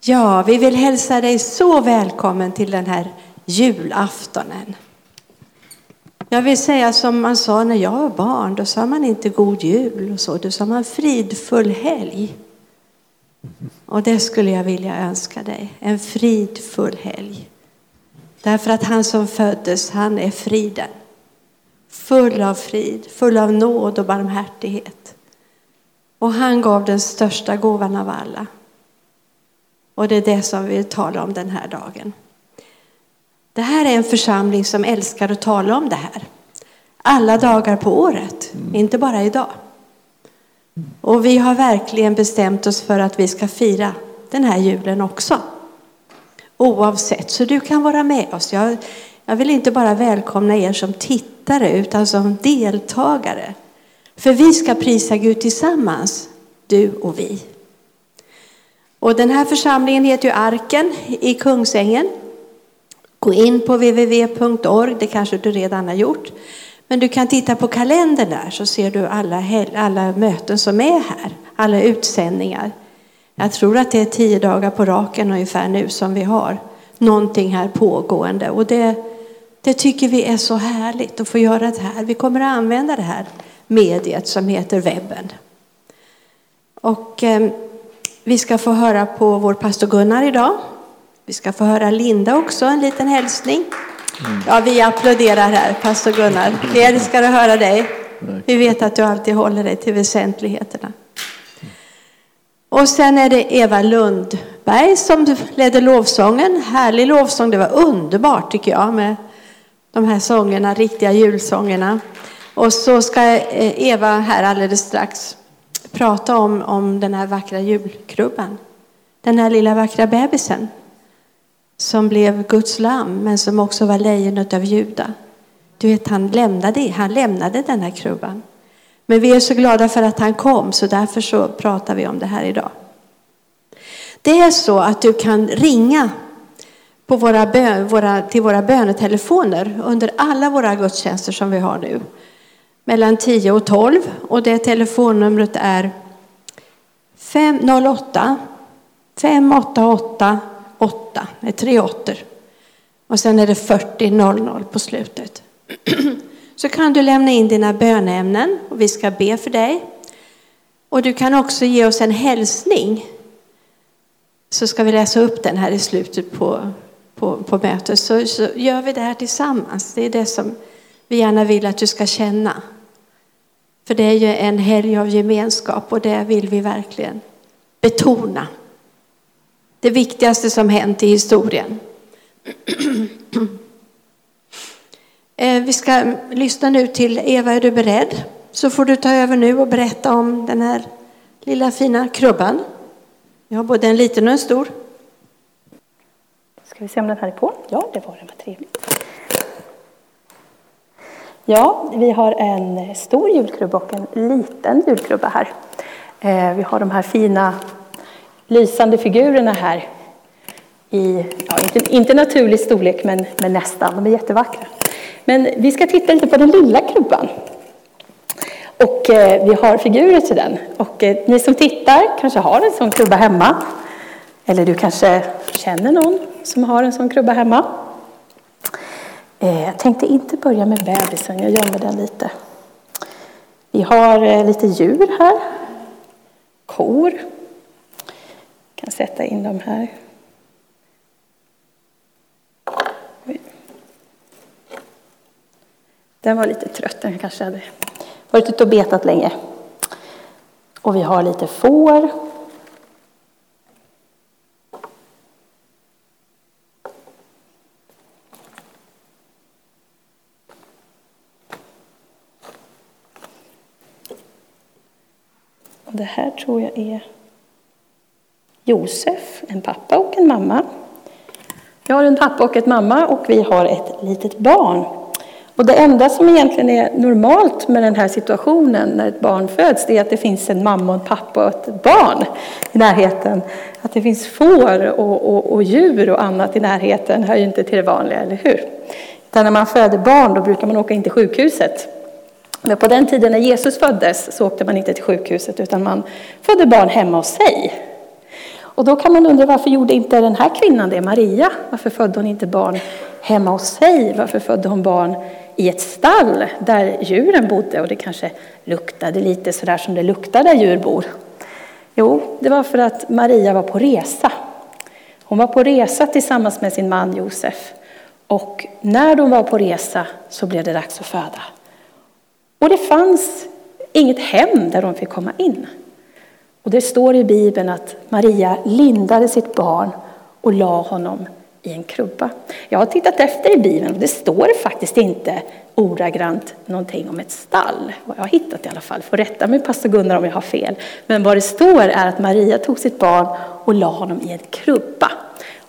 Ja, vi vill hälsa dig så välkommen till den här julaftonen. Jag vill säga som man sa när jag var barn, då sa man inte god jul och så, då sa man fridfull helg. Och det skulle jag vilja önska dig, en fridfull helg. Därför att han som föddes, han är friden. Full av frid, full av nåd och barmhärtighet. Och han gav den största gåvan av alla. Och det är det som vi vill tala om den här dagen. Det här är en församling som älskar att tala om det här. Alla dagar på året, inte bara idag. Och vi har verkligen bestämt oss för att vi ska fira den här julen också. Oavsett, så du kan vara med oss. Jag, jag vill inte bara välkomna er som tittare utan som deltagare. För vi ska prisa Gud tillsammans, du och vi. Och den här församlingen heter ju Arken i Kungsängen. Gå in på www.org, det kanske du redan har gjort. Men du kan titta på kalendern där så ser du alla, alla möten som är här, alla utsändningar. Jag tror att det är tio dagar på raken ungefär nu som vi har någonting här pågående. Och det, det tycker vi är så härligt att få göra det här. Vi kommer att använda det här mediet som heter webben. Och eh, vi ska få höra på vår pastor Gunnar idag. Vi ska få höra Linda också, en liten hälsning. Mm. Ja, vi applåderar här, pastor Gunnar. Vi älskar att höra dig. Vi vet att du alltid håller dig till väsentligheterna. Och sen är det Eva Lundberg som ledde lovsången. Härlig lovsång, det var underbart tycker jag med de här sångerna, riktiga julsångerna. Och så ska eh, Eva här alldeles strax prata om, om den här vackra julkrubban. Den här lilla vackra bebisen som blev Guds lamm men som också var lejonet av Juda. Du vet, han lämnade, han lämnade den här krubban. Men vi är så glada för att han kom så därför så pratar vi om det här idag. Det är så att du kan ringa på våra bön, våra, till våra bönetelefoner under alla våra gudstjänster som vi har nu. Mellan 10 och 12 och det telefonnumret är 508 588 8, det är tre åttor. Och sen är det 4000 på slutet. Så kan du lämna in dina böneämnen och vi ska be för dig. Och du kan också ge oss en hälsning. Så ska vi läsa upp den här i slutet på, på, på mötet. Så, så gör vi det här tillsammans. Det är det som vi gärna vill att du ska känna. För det är ju en helg av gemenskap och det vill vi verkligen betona. Det viktigaste som hänt i historien. Eh, vi ska lyssna nu till Eva, är du beredd? Så får du ta över nu och berätta om den här lilla fina krubban. Vi har både en liten och en stor. Ska vi se om den här är på? Ja, det var den. Vad trevligt. Ja, vi har en stor julkrubba och en liten julkrubba här. Eh, vi har de här fina lysande figurerna här i, ja, inte, inte naturlig storlek, men, men nästan. De är jättevackra. Men vi ska titta lite på den lilla krubban. Och eh, vi har figurer till den. Och eh, ni som tittar kanske har en sån krubba hemma. Eller du kanske känner någon som har en sån krubba hemma. Eh, jag tänkte inte börja med bebisen, jag gömmer den lite. Vi har eh, lite djur här. Kor. Jag kan sätta in dem här. Den var lite trött, den kanske hade varit ute och betat länge. Och vi har lite får. Och det här tror jag är Josef, en pappa och en mamma. Jag har en pappa och en mamma och vi har ett litet barn. Och det enda som egentligen är normalt med den här situationen när ett barn föds, det är att det finns en mamma, och en pappa och ett barn i närheten. Att det finns får och, och, och djur och annat i närheten hör ju inte till det vanliga, eller hur? Utan när man föder barn då brukar man åka in till sjukhuset. Men på den tiden när Jesus föddes så åkte man inte till sjukhuset utan man födde barn hemma hos sig. Och då kan man undra varför gjorde inte den här kvinnan det, Maria? Varför födde hon inte barn hemma hos sig? Varför födde hon barn i ett stall där djuren bodde och det kanske luktade lite sådär som det luktar där djur bor? Jo, det var för att Maria var på resa. Hon var på resa tillsammans med sin man Josef. Och när de var på resa så blev det dags att föda. Och det fanns inget hem där de fick komma in. Och det står i Bibeln att Maria lindade sitt barn och la honom i en krubba. Jag har tittat efter i Bibeln och det står faktiskt inte ordagrant någonting om ett stall. Vad jag har hittat i alla fall. Får rätta mig pastor Gunnar om jag har fel. Men vad det står är att Maria tog sitt barn och la honom i en krubba.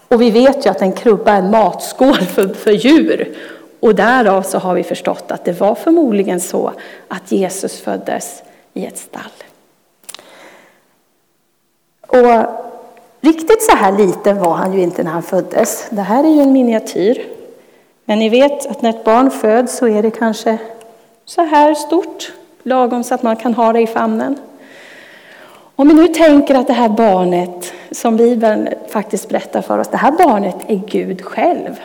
Och vi vet ju att en krubba är en matskål för, för djur. Och därav så har vi förstått att det var förmodligen så att Jesus föddes i ett stall. Och riktigt så här liten var han ju inte när han föddes. Det här är ju en miniatyr. Men ni vet att när ett barn föds så är det kanske så här stort, lagom så att man kan ha det i famnen. Om vi nu tänker att det här barnet, som Bibeln faktiskt berättar för oss, det här barnet är Gud själv.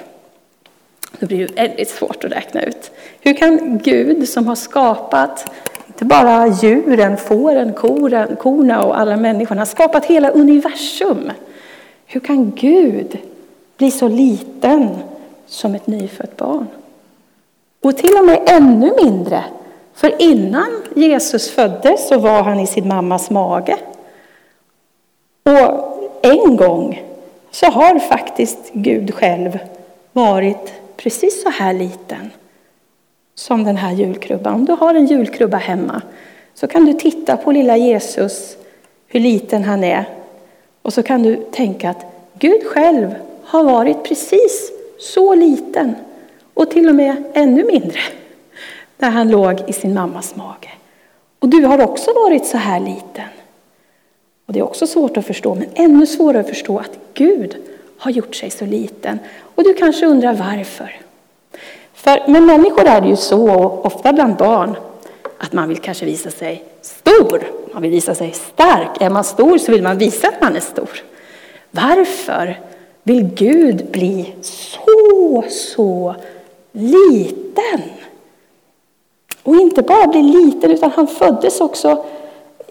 Det blir ju väldigt svårt att räkna ut. Hur kan Gud som har skapat inte bara djuren, fåren, koren, korna och alla människorna, har skapat hela universum. Hur kan Gud bli så liten som ett nyfött barn? Och till och med ännu mindre, för innan Jesus föddes så var han i sin mammas mage. Och en gång så har faktiskt Gud själv varit precis så här liten som den här julkrubban. Om du har en julkrubba hemma så kan du titta på lilla Jesus, hur liten han är. Och så kan du tänka att Gud själv har varit precis så liten och till och med ännu mindre när han låg i sin mammas mage. Och du har också varit så här liten. Och Det är också svårt att förstå, men ännu svårare att förstå att Gud har gjort sig så liten. Och du kanske undrar varför. För med människor är det ju så, och ofta bland barn, att man vill kanske visa sig stor. Man vill visa sig stark. Är man stor så vill man visa att man är stor. Varför vill Gud bli så, så liten? Och inte bara bli liten, utan han föddes också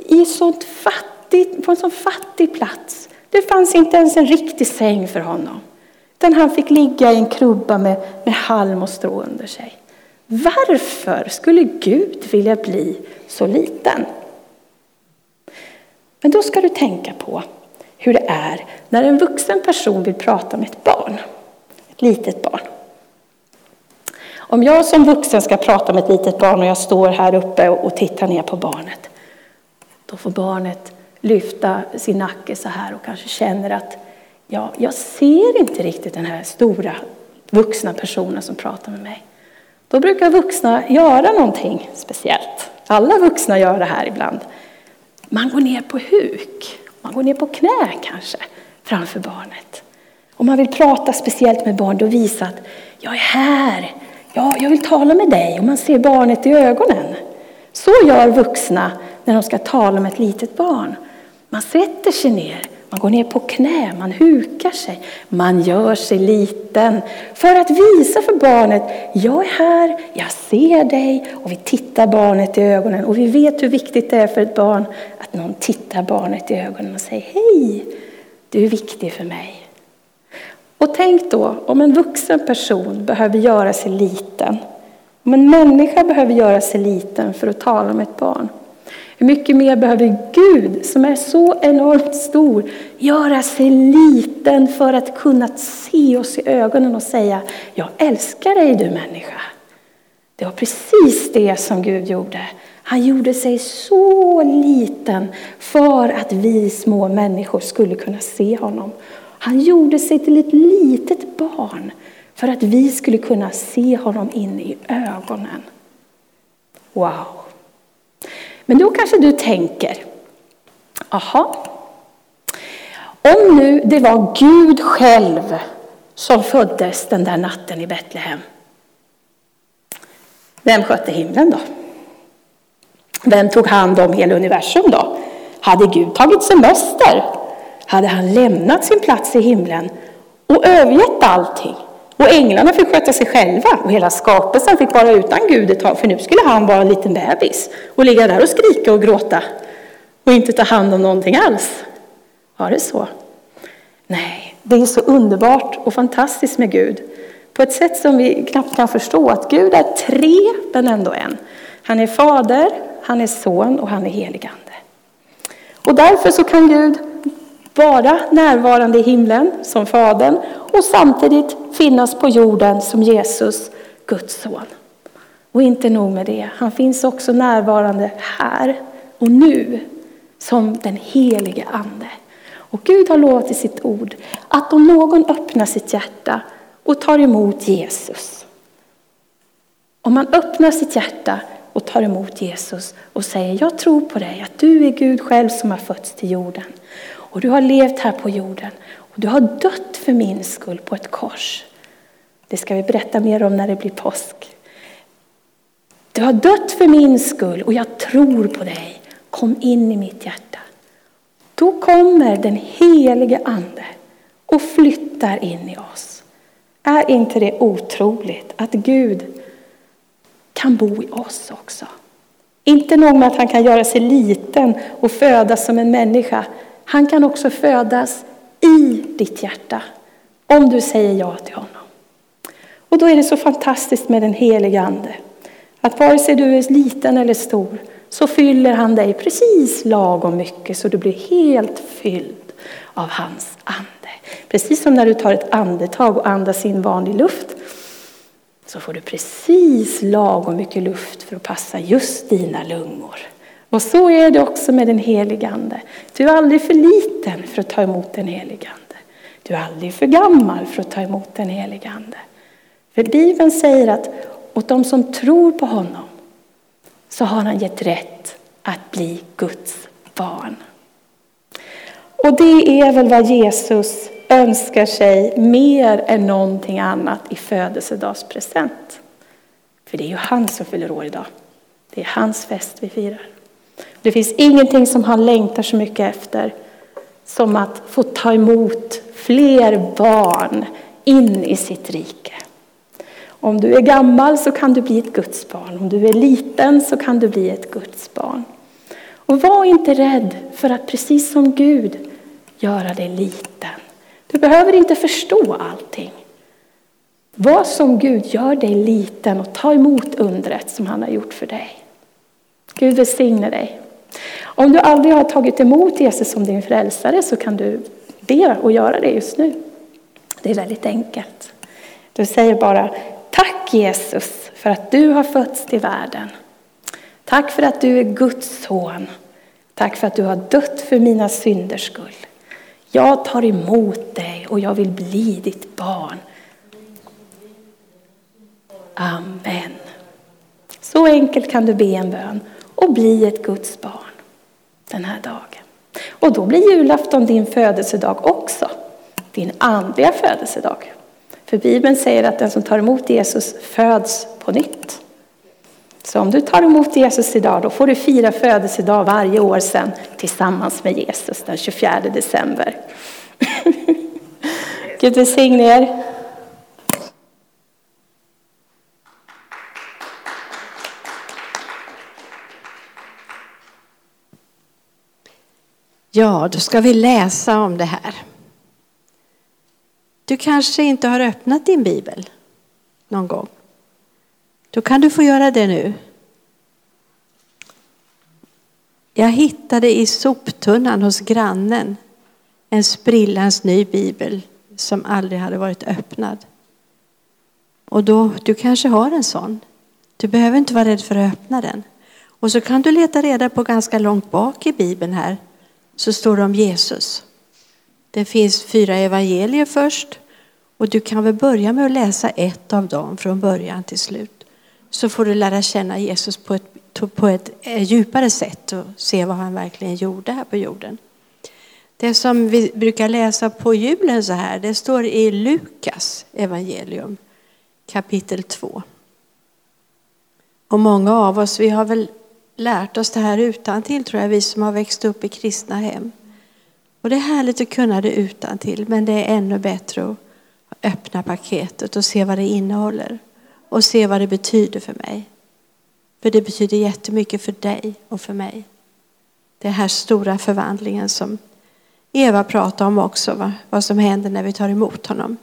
i sånt fattigt, på en sån fattig plats. Det fanns inte ens en riktig säng för honom. Utan han fick ligga i en krubba med, med halm och strå under sig. Varför skulle Gud vilja bli så liten? Men då ska du tänka på hur det är när en vuxen person vill prata med ett barn, ett litet barn. Om jag som vuxen ska prata med ett litet barn och jag står här uppe och tittar ner på barnet, då får barnet lyfta sin nacke så här och kanske känner att ja, jag ser inte riktigt den här stora vuxna personen som pratar med mig. Då brukar vuxna göra någonting speciellt. Alla vuxna gör det här ibland. Man går ner på huk, man går ner på knä kanske framför barnet. Om man vill prata speciellt med barn, då visa att jag är här, ja, jag vill tala med dig. Och man ser barnet i ögonen. Så gör vuxna när de ska tala med ett litet barn. Man sätter sig ner, man går ner på knä, man hukar sig, man gör sig liten för att visa för barnet, jag är här, jag ser dig och vi tittar barnet i ögonen och vi vet hur viktigt det är för ett barn att någon tittar barnet i ögonen och säger hej, du är viktig för mig. Och tänk då om en vuxen person behöver göra sig liten, om en människa behöver göra sig liten för att tala med ett barn. Hur mycket mer behöver Gud, som är så enormt stor, göra sig liten för att kunna se oss i ögonen och säga, jag älskar dig du människa. Det var precis det som Gud gjorde. Han gjorde sig så liten för att vi små människor skulle kunna se honom. Han gjorde sig till ett litet barn för att vi skulle kunna se honom in i ögonen. Wow! Men då kanske du tänker, aha, om nu det var Gud själv som föddes den där natten i Betlehem, vem skötte himlen då? Vem tog hand om hela universum då? Hade Gud tagit semester? hade han lämnat sin plats i himlen och övergett allting. Och änglarna fick sköta sig själva och hela skapelsen fick vara utan Gud ett tag, för nu skulle han vara en liten bebis och ligga där och skrika och gråta och inte ta hand om någonting alls. Var det så? Nej, det är så underbart och fantastiskt med Gud. På ett sätt som vi knappt kan förstå att Gud är tre men ändå en. Han är fader, han är son och han är heligande. Och därför så kan Gud vara närvarande i himlen som Fadern och samtidigt finnas på jorden som Jesus, Guds son. Och inte nog med det, han finns också närvarande här och nu som den helige Ande. Och Gud har lovat i sitt ord att om någon öppnar sitt hjärta och tar emot Jesus. Om man öppnar sitt hjärta och tar emot Jesus och säger jag tror på dig, att du är Gud själv som har fötts till jorden. Och du har levt här på jorden och du har dött för min skull på ett kors. Det ska vi berätta mer om när det blir påsk. Du har dött för min skull och jag tror på dig. Kom in i mitt hjärta. Då kommer den helige Ande och flyttar in i oss. Är inte det otroligt att Gud kan bo i oss också? Inte nog med att han kan göra sig liten och födas som en människa. Han kan också födas i ditt hjärta om du säger ja till honom. Och då är det så fantastiskt med den helige Ande. Att vare sig du är liten eller stor så fyller han dig precis lagom mycket så du blir helt fylld av hans ande. Precis som när du tar ett andetag och andas in vanlig luft så får du precis lagom mycket luft för att passa just dina lungor. Och så är det också med den helige Ande. Du är aldrig för liten för att ta emot den helige Ande. Du är aldrig för gammal för att ta emot den helige Ande. För Bibeln säger att åt de som tror på honom så har han gett rätt att bli Guds barn. Och det är väl vad Jesus önskar sig mer än någonting annat i födelsedagspresent. För det är ju han som fyller år idag. Det är hans fest vi firar. Det finns ingenting som han längtar så mycket efter som att få ta emot fler barn in i sitt rike. Om du är gammal så kan du bli ett Guds barn. Om du är liten så kan du bli ett Guds barn. Och var inte rädd för att precis som Gud göra dig liten. Du behöver inte förstå allting. Var som Gud, gör dig liten och ta emot undret som han har gjort för dig. Gud välsigne dig. Om du aldrig har tagit emot Jesus som din frälsare så kan du be och göra det just nu. Det är väldigt enkelt. Du säger bara Tack Jesus för att du har fötts till världen. Tack för att du är Guds son. Tack för att du har dött för mina synders skull. Jag tar emot dig och jag vill bli ditt barn. Amen. Så enkelt kan du be en bön och bli ett Guds barn den här dagen. Och då blir julafton din födelsedag också. Din andliga födelsedag. För Bibeln säger att den som tar emot Jesus föds på nytt. Så om du tar emot Jesus idag, då får du fira födelsedag varje år sen tillsammans med Jesus den 24 december. Gud välsigne er. Ja, då ska vi läsa om det här. Du kanske inte har öppnat din bibel någon gång. Då kan du få göra det nu. Jag hittade i soptunnan hos grannen en sprillans ny bibel som aldrig hade varit öppnad. Och då, du kanske har en sån. Du behöver inte vara rädd för att öppna den. Och så kan du leta reda på ganska långt bak i bibeln här så står det om Jesus. Det finns fyra evangelier först och du kan väl börja med att läsa ett av dem från början till slut. Så får du lära känna Jesus på ett, på ett eh, djupare sätt och se vad han verkligen gjorde här på jorden. Det som vi brukar läsa på julen så här, det står i Lukas evangelium kapitel 2. Och många av oss, vi har väl lärt oss det här utan till tror jag, vi som har växt upp i kristna hem. Och det är härligt att kunna det utan till, men det är ännu bättre att öppna paketet och se vad det innehåller och se vad det betyder för mig. För det betyder jättemycket för dig och för mig. Den här stora förvandlingen som Eva pratade om också, vad som händer när vi tar emot honom.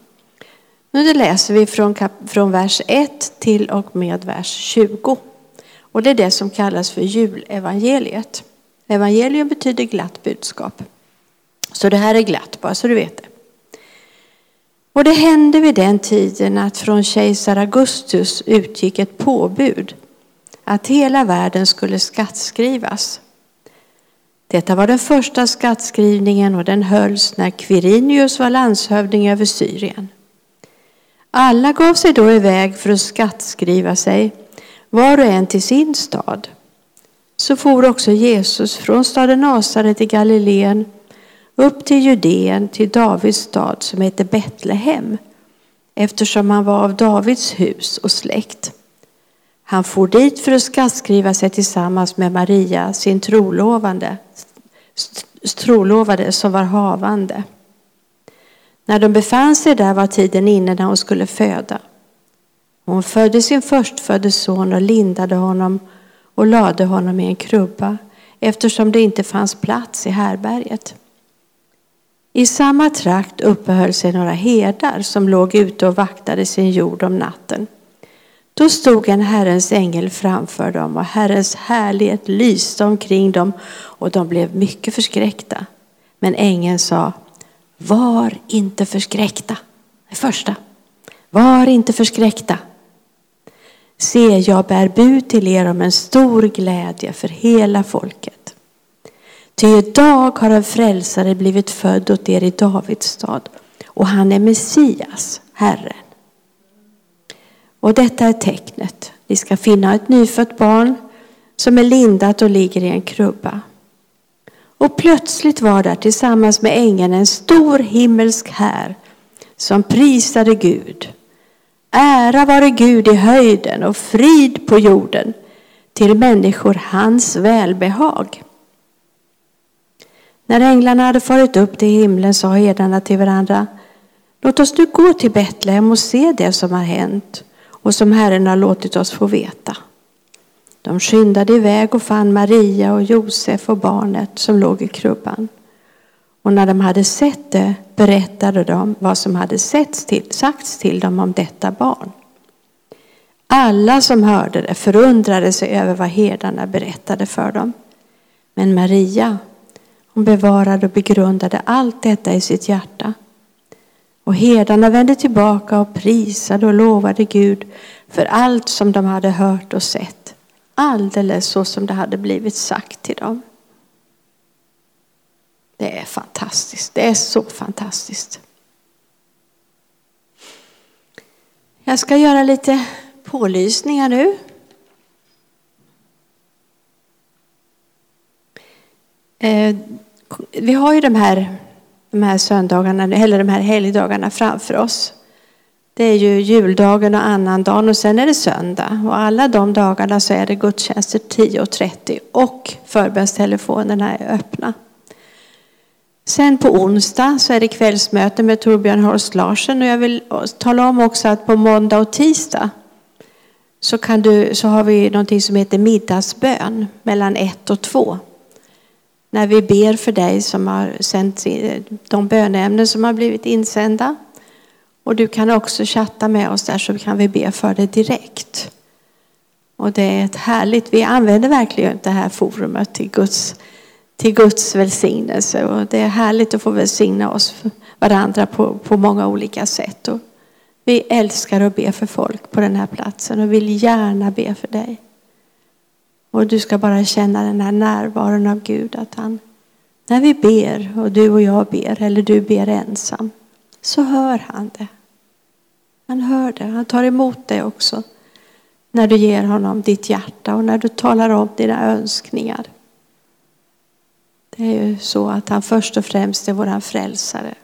Nu läser vi från, från vers 1 till och med vers 20. Och det är det som kallas för julevangeliet. Evangelium betyder glatt budskap. Så det här är glatt, bara så du vet det. Och det hände vid den tiden att från kejsar Augustus utgick ett påbud att hela världen skulle skattskrivas. Detta var den första skattskrivningen och den hölls när Quirinius var landshövding över Syrien. Alla gav sig då iväg för att skattskriva sig, var och en till sin stad. Så for också Jesus från staden Nasaret i Galileen upp till Judeen, till Davids stad som heter Betlehem, eftersom han var av Davids hus och släkt. Han for dit för att skattskriva sig tillsammans med Maria, sin trolovande, trolovade som var havande. När de befann sig där var tiden inne när hon skulle föda. Hon födde sin förstfödde son och lindade honom och lade honom i en krubba eftersom det inte fanns plats i härberget. I samma trakt uppehöll sig några herdar som låg ute och vaktade sin jord om natten. Då stod en Herrens ängel framför dem och Herrens härlighet lyste omkring dem och de blev mycket förskräckta. Men ängeln sa, var inte förskräckta. Det första. Var inte förskräckta. Se, jag bär bud till er om en stor glädje för hela folket. Ty idag har en frälsare blivit född åt er i Davids stad och han är Messias, Herren. Och detta är tecknet. Ni ska finna ett nyfött barn som är lindat och ligger i en krubba. Och plötsligt var där tillsammans med ängeln en stor himmelsk här som prisade Gud. Ära vare Gud i höjden och frid på jorden till människor hans välbehag. När änglarna hade farit upp till himlen sa herdarna till varandra Låt oss nu gå till Betlehem och se det som har hänt och som Herren har låtit oss få veta. De skyndade iväg och fann Maria och Josef och barnet som låg i krubban. Och när de hade sett det berättade de vad som hade setts till, sagts till dem om detta barn. Alla som hörde det förundrade sig över vad herdarna berättade för dem. Men Maria, hon bevarade och begrundade allt detta i sitt hjärta. Och herdarna vände tillbaka och prisade och lovade Gud för allt som de hade hört och sett. Alldeles så som det hade blivit sagt till dem. Det är fantastiskt. Det är så fantastiskt. Jag ska göra lite pålysningar nu. Eh, vi har ju de här, de här söndagarna, eller de här helgdagarna framför oss. Det är ju juldagen och annandagen och sen är det söndag. Och alla de dagarna så är det gudstjänster 10.30 och förbönstelefonerna är öppna. Sen på onsdag så är det kvällsmöte med Torbjörn Horst Larsen och jag vill tala om också att på måndag och tisdag så, kan du, så har vi någonting som heter middagsbön mellan ett och två. När vi ber för dig som har sänt de böneämnen som har blivit insända. Och du kan också chatta med oss där så kan vi be för dig direkt. Och det är ett härligt, vi använder verkligen det här forumet till Guds, till Guds välsignelse. Och det är härligt att få välsigna oss varandra på, på många olika sätt. Och vi älskar att be för folk på den här platsen och vill gärna be för dig. Och du ska bara känna den här närvaron av Gud. Att han, när vi ber och du och jag ber eller du ber ensam så hör han det. Han hör det. Han tar emot det också. När du ger honom ditt hjärta och när du talar om dina önskningar. Det är ju så att han först och främst är våran frälsare.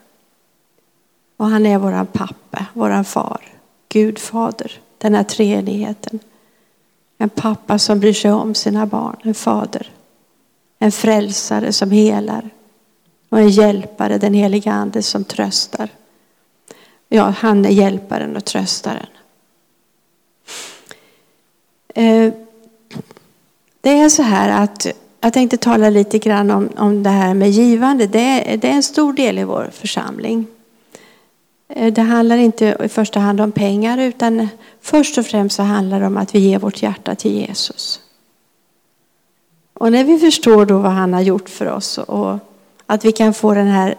Och han är våran pappa, våran far, Gud fader, den här treenigheten. En pappa som bryr sig om sina barn, en fader. En frälsare som helar. Och en hjälpare, den heliga ande som tröstar. Ja, han är hjälparen och tröstaren. Eh, det är så här att jag tänkte tala lite grann om, om det här med givande. Det är, det är en stor del i vår församling. Eh, det handlar inte i första hand om pengar utan först och främst så handlar det om att vi ger vårt hjärta till Jesus. Och när vi förstår då vad han har gjort för oss och att vi kan få den här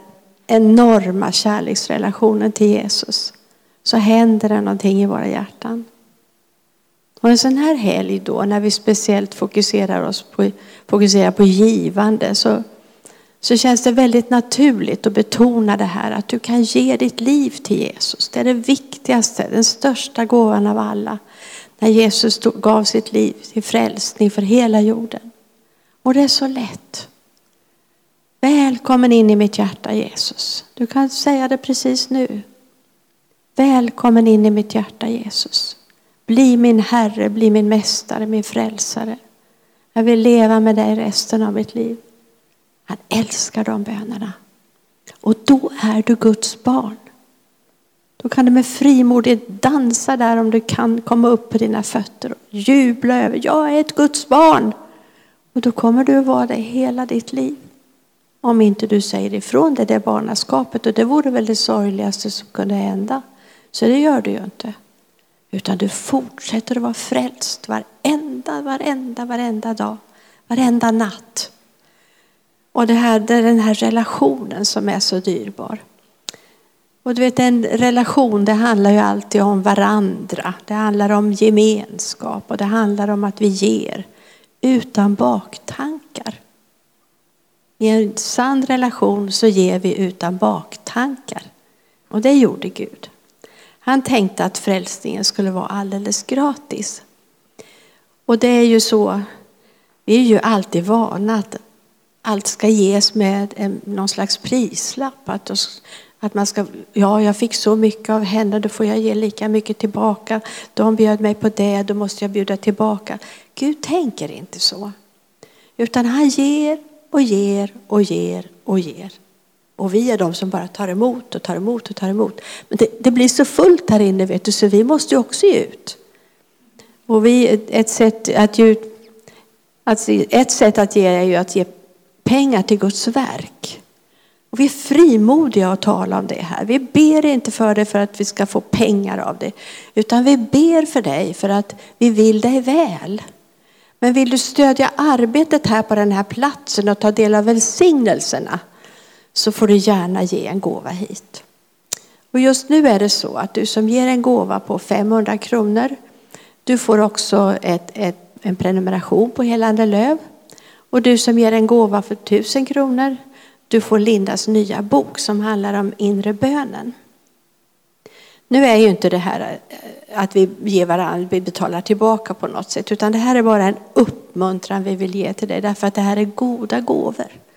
enorma kärleksrelationen till Jesus så händer det någonting i våra hjärtan. Och en sån här helg då när vi speciellt fokuserar oss på, fokuserar på givande så, så känns det väldigt naturligt att betona det här att du kan ge ditt liv till Jesus. Det är det viktigaste, den största gåvan av alla. När Jesus gav sitt liv till frälsning för hela jorden. Och det är så lätt. Välkommen in i mitt hjärta Jesus. Du kan säga det precis nu. Välkommen in i mitt hjärta Jesus. Bli min Herre, bli min Mästare, min Frälsare. Jag vill leva med dig resten av mitt liv. Han älskar de bönerna. Och då är du Guds barn. Då kan du med frimodighet dansa där om du kan komma upp på dina fötter och jubla över, jag är ett Guds barn. Och då kommer du att vara det hela ditt liv. Om inte du säger ifrån det där barnaskapet och det vore väl det sorgligaste som kunde hända. Så det gör du ju inte. Utan du fortsätter att vara frälst varenda, varenda, varenda dag, varenda natt. Och det, här, det är den här relationen som är så dyrbar. Och du vet en relation det handlar ju alltid om varandra. Det handlar om gemenskap och det handlar om att vi ger utan baktankar. I en sann relation så ger vi utan baktankar. Och det gjorde Gud. Han tänkte att frälsningen skulle vara alldeles gratis. Och det är ju så, vi är ju alltid vana att allt ska ges med en, någon slags prislapp. Att, att man ska, ja jag fick så mycket av henne, då får jag ge lika mycket tillbaka. De bjöd mig på det, då måste jag bjuda tillbaka. Gud tänker inte så. Utan han ger och ger och ger och ger. Och vi är de som bara tar emot och tar emot och tar emot. Men det, det blir så fullt här inne vet du, så vi måste ju också ge ut. Och vi, ett, sätt att ge alltså ett sätt att ge är ju att ge pengar till Guds verk. Och vi är frimodiga att tala om det här. Vi ber inte för det för att vi ska få pengar av det. Utan vi ber för dig för att vi vill dig väl. Men vill du stödja arbetet här på den här platsen och ta del av välsignelserna så får du gärna ge en gåva hit. Och just nu är det så att du som ger en gåva på 500 kronor, du får också ett, ett, en prenumeration på Helande Löv. Och du som ger en gåva för 1000 kronor, du får Lindas nya bok som handlar om inre bönen. Nu är ju inte det här eh, att vi ger varandra, vi betalar tillbaka på något sätt, utan det här är bara en uppmuntran vi vill ge till dig, därför att det här är goda gåvor.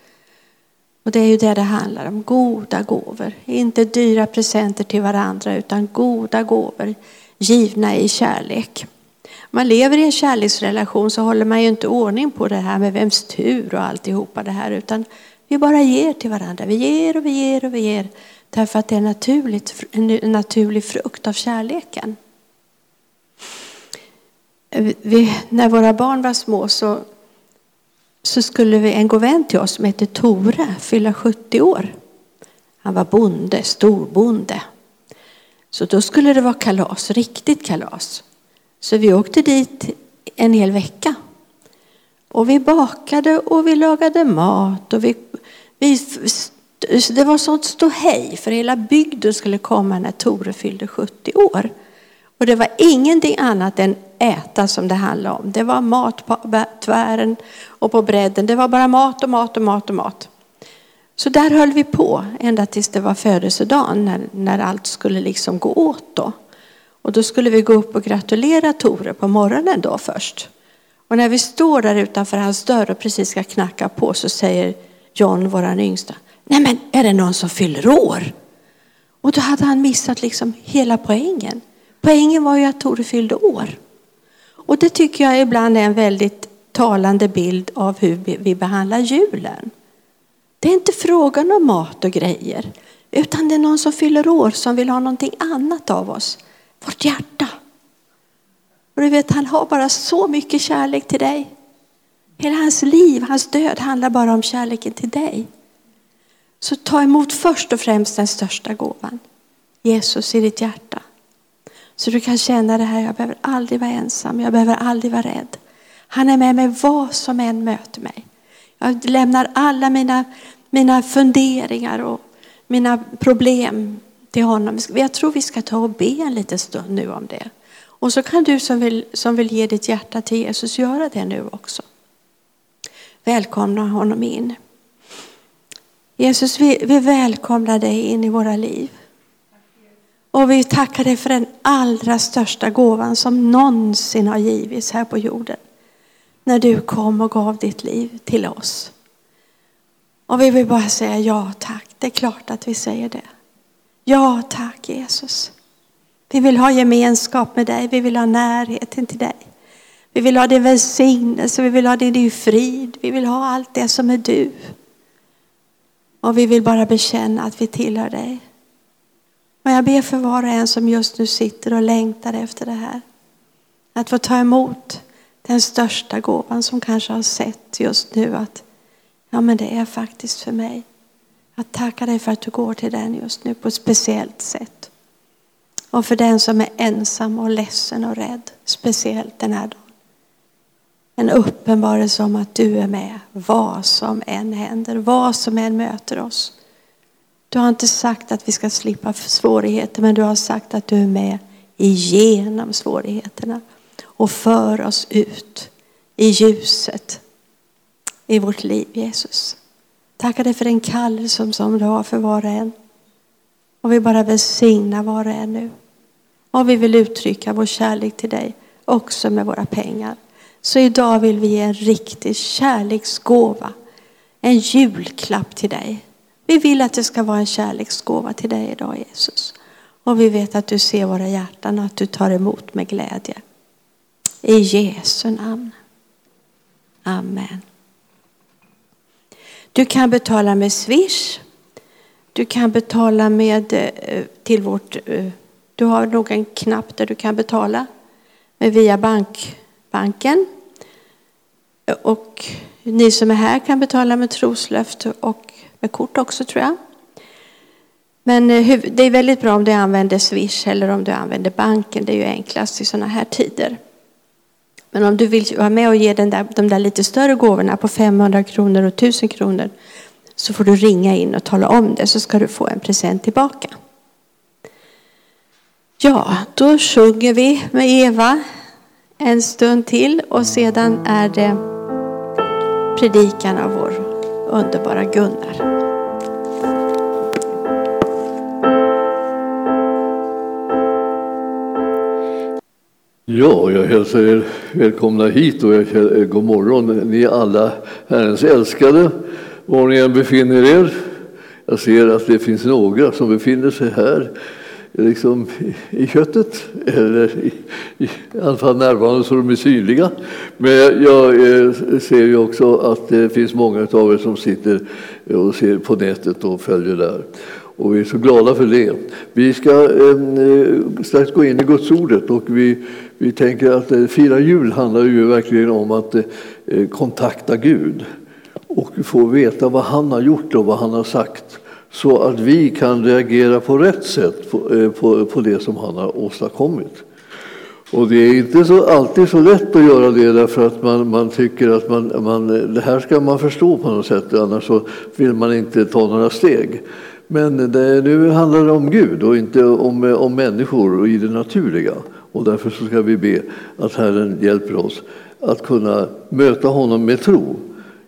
Och det är ju det det handlar om, goda gåvor. Inte dyra presenter till varandra, utan goda gåvor givna i kärlek. Om man lever i en kärleksrelation så håller man ju inte ordning på det här med vems tur och alltihopa det här, utan vi bara ger till varandra. Vi ger och vi ger och vi ger. Därför att det är naturligt, en naturlig frukt av kärleken. Vi, när våra barn var små så, så skulle vi, en god vän till oss som hette Tore fylla 70 år. Han var bonde, storbonde. Så då skulle det vara kalas, riktigt kalas. Så vi åkte dit en hel vecka. Och vi bakade och vi lagade mat och vi, vi det var sånt ståhej för hela bygden skulle komma när Tore fyllde 70 år. Och det var ingenting annat än äta som det handlade om. Det var mat på tvären och på bredden. Det var bara mat och mat och mat och mat. Så där höll vi på ända tills det var födelsedagen när, när allt skulle liksom gå åt då. Och då skulle vi gå upp och gratulera Tore på morgonen då först. Och när vi står där utanför hans dörr och precis ska knacka på så säger John, våran yngsta, nej men är det någon som fyller år? Och då hade han missat liksom hela poängen. Poängen var ju att Tore fyllde år. Och det tycker jag ibland är en väldigt talande bild av hur vi behandlar julen. Det är inte frågan om mat och grejer, utan det är någon som fyller år som vill ha någonting annat av oss. Vårt hjärta. Och du vet, han har bara så mycket kärlek till dig. Hela hans liv, hans död handlar bara om kärleken till dig. Så ta emot först och främst den största gåvan. Jesus i ditt hjärta. Så du kan känna det här, jag behöver aldrig vara ensam, jag behöver aldrig vara rädd. Han är med mig vad som än möter mig. Jag lämnar alla mina, mina funderingar och mina problem till honom. Jag tror vi ska ta och be en liten stund nu om det. Och så kan du som vill, som vill ge ditt hjärta till Jesus göra det nu också. Välkomna honom in. Jesus, vi, vi välkomnar dig in i våra liv. Och vi tackar dig för den allra största gåvan som någonsin har givits här på jorden. När du kom och gav ditt liv till oss. Och vi vill bara säga ja tack. Det är klart att vi säger det. Ja tack Jesus. Vi vill ha gemenskap med dig. Vi vill ha närheten till dig. Vi vill ha din välsignelse. Vi vill ha din frid. Vi vill ha allt det som är du. Och vi vill bara bekänna att vi tillhör dig. Men jag ber för var och en som just nu sitter och längtar efter det här. Att få ta emot den största gåvan som kanske har sett just nu att ja men det är faktiskt för mig. Jag tackar dig för att du går till den just nu på ett speciellt sätt. Och för den som är ensam och ledsen och rädd, speciellt den här dagen. En uppenbarelse om att du är med vad som än händer, vad som än möter oss. Du har inte sagt att vi ska slippa svårigheter, men du har sagt att du är med igenom svårigheterna och för oss ut i ljuset i vårt liv, Jesus. Tackar dig för den kallelse som du har för var och en. Och vi bara välsignar var och en nu. Och vi vill uttrycka vår kärlek till dig också med våra pengar. Så idag vill vi ge en riktig kärleksgåva. En julklapp till dig. Vi vill att det ska vara en kärleksgåva till dig idag Jesus. Och vi vet att du ser våra hjärtan och att du tar emot med glädje. I Jesu namn. Amen. Du kan betala med Swish. Du kan betala med eh, till vårt... Eh, du har nog en knapp där du kan betala via bank, banken. Eh, och ni som är här kan betala med troslöfte och med kort också tror jag. Men eh, det är väldigt bra om du använder Swish eller om du använder banken. Det är ju enklast i sådana här tider. Men om du vill vara med och ge den där, de där lite större gåvorna på 500 kronor och 1000 kronor så får du ringa in och tala om det så ska du få en present tillbaka. Ja, då sjunger vi med Eva en stund till och sedan är det predikan av vår underbara Gunnar. Ja, jag hälsar er välkomna hit och jag känner, god morgon. Ni är alla Herrens älskade, var ni än befinner er. Jag ser att det finns några som befinner sig här liksom i, köttet, eller i, i, alla fall närvarande så de är synliga. Men jag eh, ser ju också att det finns många av er som sitter och ser på nätet och följer där. Och vi är så glada för det. Vi ska ehm, eh, strax gå in i Guds ordet och vi, vi tänker att eh, fira jul handlar ju verkligen om att eh, kontakta Gud och få veta vad han har gjort och vad han har sagt så att vi kan reagera på rätt sätt på, eh, på, på det som han har åstadkommit. Och det är inte så, alltid så lätt att göra det därför att man, man tycker att man, man, det här ska man förstå på något sätt annars så vill man inte ta några steg. Men det, nu handlar det om Gud och inte om, om människor och i det naturliga. Och därför så ska vi be att Herren hjälper oss att kunna möta honom med tro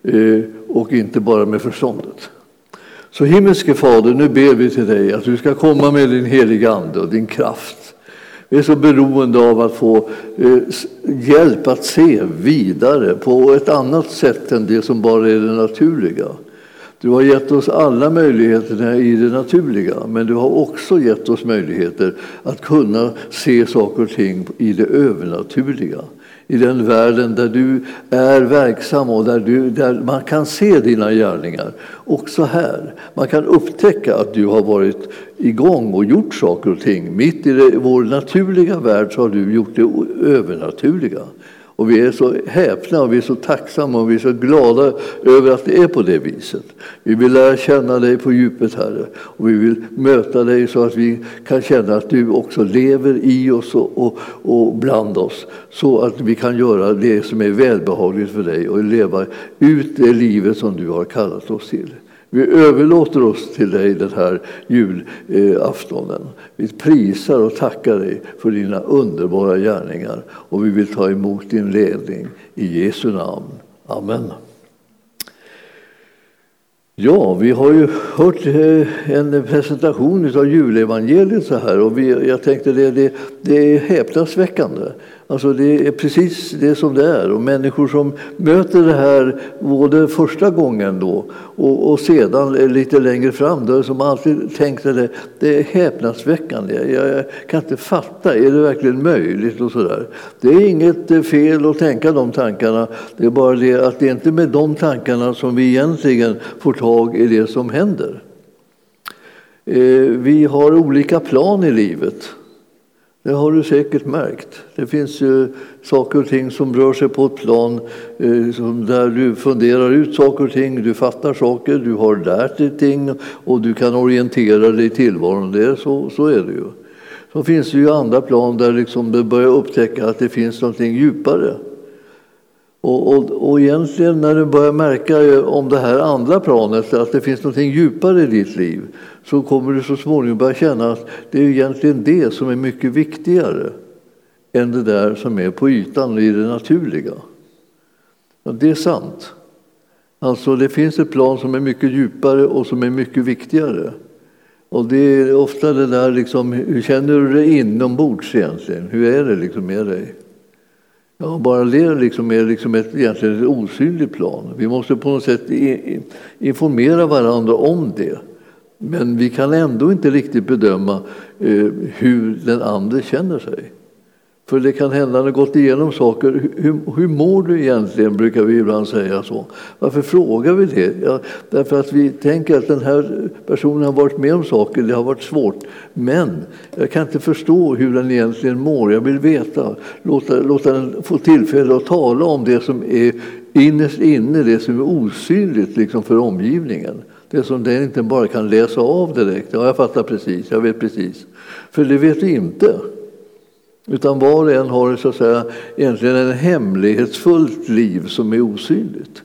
eh, och inte bara med förståndet. Så himmelske Fader, nu ber vi till dig att du ska komma med din heliga Ande och din kraft. Vi är så beroende av att få eh, hjälp att se vidare på ett annat sätt än det som bara är det naturliga. Du har gett oss alla möjligheterna i det naturliga, men du har också gett oss möjligheter att kunna se saker och ting i det övernaturliga i den världen där du är verksam och där, du, där man kan se dina gärningar. Också här. Man kan upptäcka att du har varit igång och gjort saker och ting. Mitt i det, vår naturliga värld så har du gjort det övernaturliga. Och vi är så häpna och vi är så tacksamma och vi är så glada över att det är på det viset. Vi vill lära känna dig på djupet, Herre. Och vi vill möta dig så att vi kan känna att du också lever i oss och, och, och bland oss. Så att vi kan göra det som är välbehagligt för dig och leva ut det livet som du har kallat oss till. Vi överlåter oss till dig den här julaftonen. Vi prisar och tackar dig för dina underbara gärningar och vi vill ta emot din ledning. I Jesu namn. Amen. Ja, vi har ju hört eh, en presentation av julevangeliet så här och vi, jag tänkte det, det, det är häpnadsväckande. Alltså det är precis det som det är. Och människor som möter det här både första gången då och, och sedan lite längre fram, då, som alltid tänkte det, det är häpnadsväckande. Jag, jag kan inte fatta, är det verkligen möjligt? och så där. Det är inget eh, fel att tänka de tankarna. Det är bara det att det är inte med de tankarna som vi egentligen får tag i det som händer. Eh, vi har olika plan i livet. Det har du säkert märkt. Det finns ju saker och ting som rör sig på ett plan eh, där du funderar ut saker och ting, du fattar saker, du har lärt dig ting och du kan orientera dig i tillvaron. Det så, så är det ju. Så finns det ju andra plan där liksom du börjar upptäcka att det finns någonting djupare. Och, och, och egentligen när du börjar märka eh, om det här andra planet, att det finns något djupare i ditt liv, så kommer du så småningom börja känna att det är egentligen det som är mycket viktigare än det där som är på ytan i det naturliga. Och det är sant. Alltså det finns ett plan som är mycket djupare och som är mycket viktigare. Och det är ofta det där liksom, hur känner du dig inombords egentligen? Hur är det liksom med dig? Ja, bara det liksom är liksom ett, egentligen ett osynligt plan. Vi måste på något sätt informera varandra om det. Men vi kan ändå inte riktigt bedöma eh, hur den andra känner sig. För det kan hända, han har gått igenom saker. Hur, hur mår du egentligen? brukar vi ibland säga så. Varför frågar vi det? Ja, därför att vi tänker att den här personen har varit med om saker, det har varit svårt. Men jag kan inte förstå hur den egentligen mår. Jag vill veta, låta, låta den få tillfälle att tala om det som är innerst inne, det som är osynligt liksom för omgivningen. Det som den inte bara kan läsa av direkt. Ja, jag fattar precis, jag vet precis. För det vet vi inte. Utan var och en har så att säga, egentligen ett hemlighetsfullt liv som är osynligt.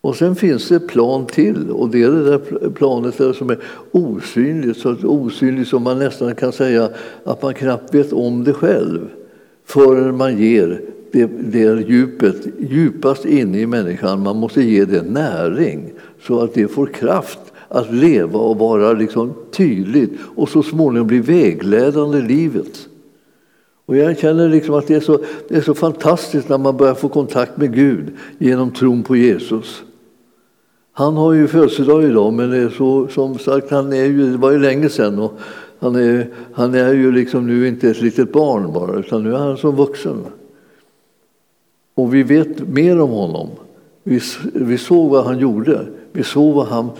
Och sen finns det ett plan till och det är det där planet där som är osynligt, så osynligt som man nästan kan säga att man knappt vet om det själv förrän man ger det, det djupet djupast inne i människan, man måste ge det näring så att det får kraft att leva och vara liksom tydligt och så småningom bli vägledande i livet. Och jag känner liksom att det är, så, det är så fantastiskt när man börjar få kontakt med Gud genom tron på Jesus. Han har ju födelsedag idag, men det är så, som sagt, han är ju, det var ju länge sedan. Och han, är, han är ju liksom nu inte ett litet barn bara, utan nu är han som vuxen. Och vi vet mer om honom. Vi, vi såg vad han gjorde. Vi såg vad han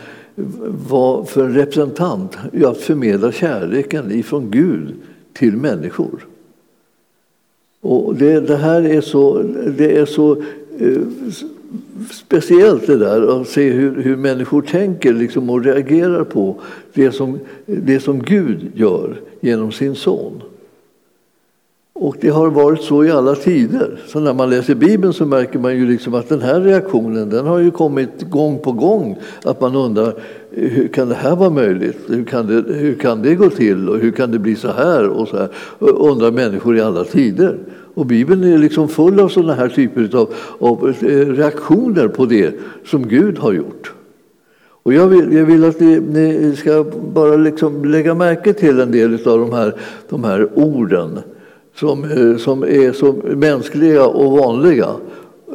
var för en representant i att förmedla kärleken ifrån Gud till människor. Och det, det här är så, det är så eh, speciellt det där att se hur, hur människor tänker liksom, och reagerar på det som, det som Gud gör genom sin son. Och det har varit så i alla tider. Så när man läser Bibeln så märker man ju liksom att den här reaktionen den har ju kommit gång på gång. Att man undrar hur kan det här vara möjligt? Hur kan det, hur kan det gå till? Och hur kan det bli så här? Och så här och undrar människor i alla tider. Och Bibeln är liksom full av sådana här typer av, av eh, reaktioner på det som Gud har gjort. Och jag vill, jag vill att ni, ni ska bara liksom lägga märke till en del av de här, de här orden som, eh, som är så mänskliga och vanliga.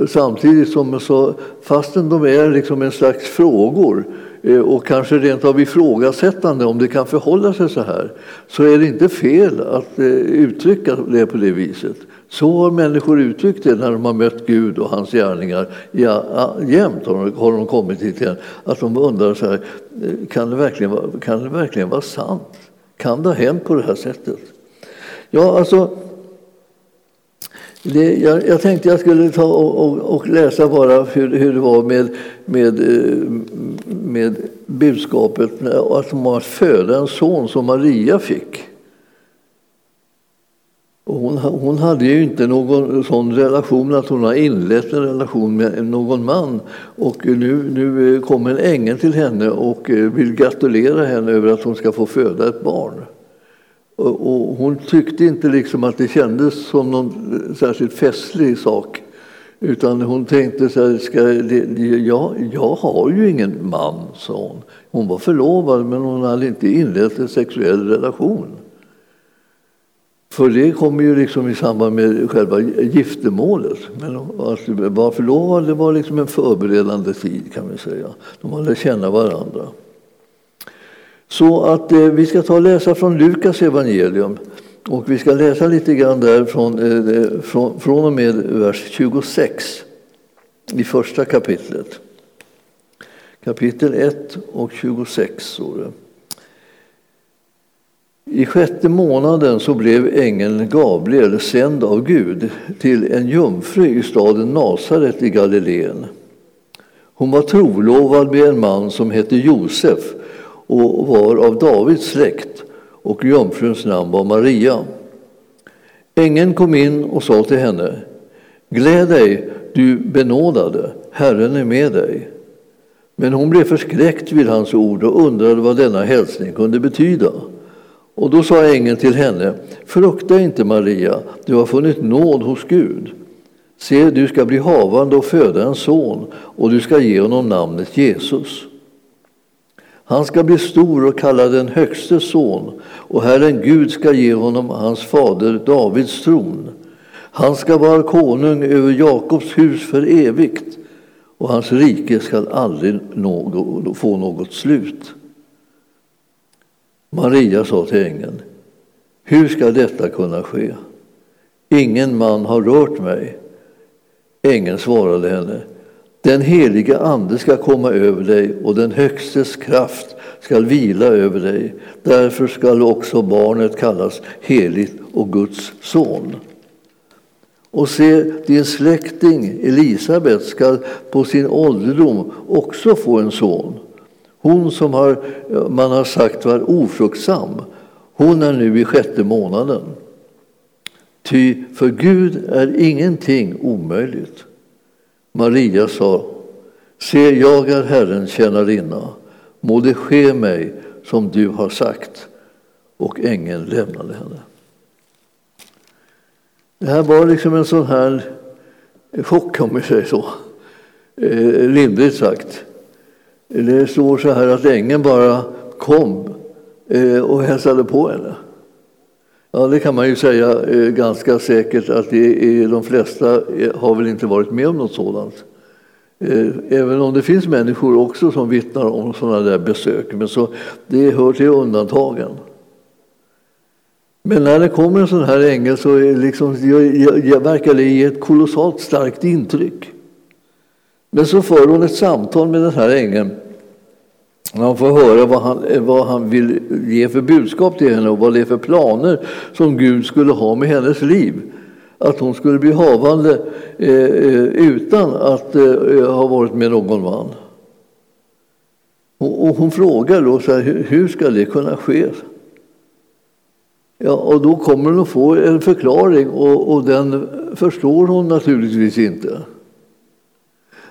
Samtidigt som, så, fastän de är liksom en slags frågor eh, och kanske rent av ifrågasättande om det kan förhålla sig så här så är det inte fel att eh, uttrycka det på det viset. Så har människor uttryckt det när de har mött Gud och hans gärningar. Ja, jämt har de kommit hit igen. Att de undrar så här, kan det, verkligen vara, kan det verkligen vara sant? Kan det ha hänt på det här sättet? Ja, alltså, det, jag, jag, tänkte jag skulle ta och, och, och läsa bara hur, hur, det var med, med, eh, med budskapet att man har att föda en son som Maria fick. Och hon, hon hade ju inte någon sån relation att hon har inlett en relation med någon man. Och nu, nu eh, kommer en ängel till henne och eh, vill gratulera henne över att hon ska få föda ett barn. Och hon tyckte inte liksom att det kändes som någon särskilt festlig sak. Utan hon tänkte så här, ska jag, jag har ju ingen man, sa hon. Hon var förlovad men hon hade inte inlett en sexuell relation. För det kommer ju liksom i samband med själva giftermålet. Men att vara förlovad det var liksom en förberedande tid kan vi säga. De hade känna varandra. Så att eh, vi ska ta och läsa från Lukas evangelium. Och vi ska läsa lite grann där från, eh, från, från och med vers 26 i första kapitlet. Kapitel 1 och 26 står det. I sjätte månaden så blev ängeln Gabriel sänd av Gud till en jungfru i staden Nasaret i Galileen. Hon var trolovad med en man som hette Josef och var av Davids släkt och jungfruns namn var Maria. Ängeln kom in och sa till henne Gläd dig, du benådade, Herren är med dig. Men hon blev förskräckt vid hans ord och undrade vad denna hälsning kunde betyda. Och då sa ängeln till henne Frukta inte, Maria, du har funnit nåd hos Gud. Se, du ska bli havande och föda en son och du ska ge honom namnet Jesus. Han ska bli stor och kalla den högste son och Herren Gud ska ge honom hans fader Davids tron. Han ska vara konung över Jakobs hus för evigt och hans rike ska aldrig något, få något slut. Maria sa till ängeln, hur ska detta kunna ske? Ingen man har rört mig. Ängeln svarade henne, den heliga Ande ska komma över dig och den Högstes kraft ska vila över dig. Därför skall också barnet kallas heligt och Guds son. Och se, din släkting Elisabet ska på sin ålderdom också få en son. Hon som har, man har sagt var ofruktsam, hon är nu i sjätte månaden. Ty för Gud är ingenting omöjligt. Maria sa, se jag är Herrens tjänarinna, må det ske mig som du har sagt. Och ängeln lämnade henne. Det här var liksom en sån här chock om vi säger så, eh, lindrigt sagt. Det står så här att ängeln bara kom eh, och hälsade på henne. Ja, det kan man ju säga eh, ganska säkert att det är, de flesta har väl inte varit med om något sådant. Eh, även om det finns människor också som vittnar om sådana där besök, men så, det hör till undantagen. Men när det kommer en sån här ängel så är liksom, verkar det ge ett kolossalt starkt intryck. Men så för hon ett samtal med den här ängeln han får höra vad han, vad han vill ge för budskap till henne och vad det är för planer som Gud skulle ha med hennes liv. Att hon skulle bli havande eh, eh utan att eh, eh ha varit med någon man. Och, och hon frågar då så här, hur, hur ska det kunna ske? Ja, och då kommer hon att få en förklaring och, och den förstår hon naturligtvis inte.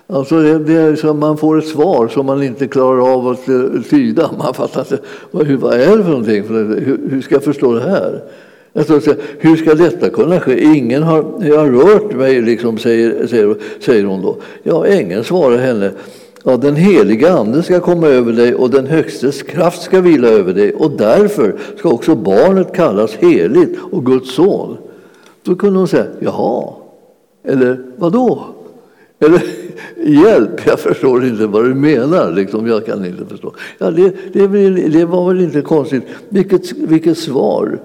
Alltså det, det är så man får ett svar som man inte klarar av att eh, tyda. Man fattar inte vad, vad är det för någonting. Hur, hur ska jag förstå det här? Alltså, hur ska detta kunna ske? Ingen har, har rört mig, liksom, säger, säger, säger hon då. Ja, ängeln svarar henne. Ja, den heliga Ande ska komma över dig och den Högstes kraft ska vila över dig och därför ska också barnet kallas heligt och Guds son. Då kunde hon säga, jaha, eller vadå? Eller hjälp, jag förstår inte vad du menar. Liksom, jag kan inte förstå. Ja, det, det, det var väl inte konstigt. Vilket, vilket svar!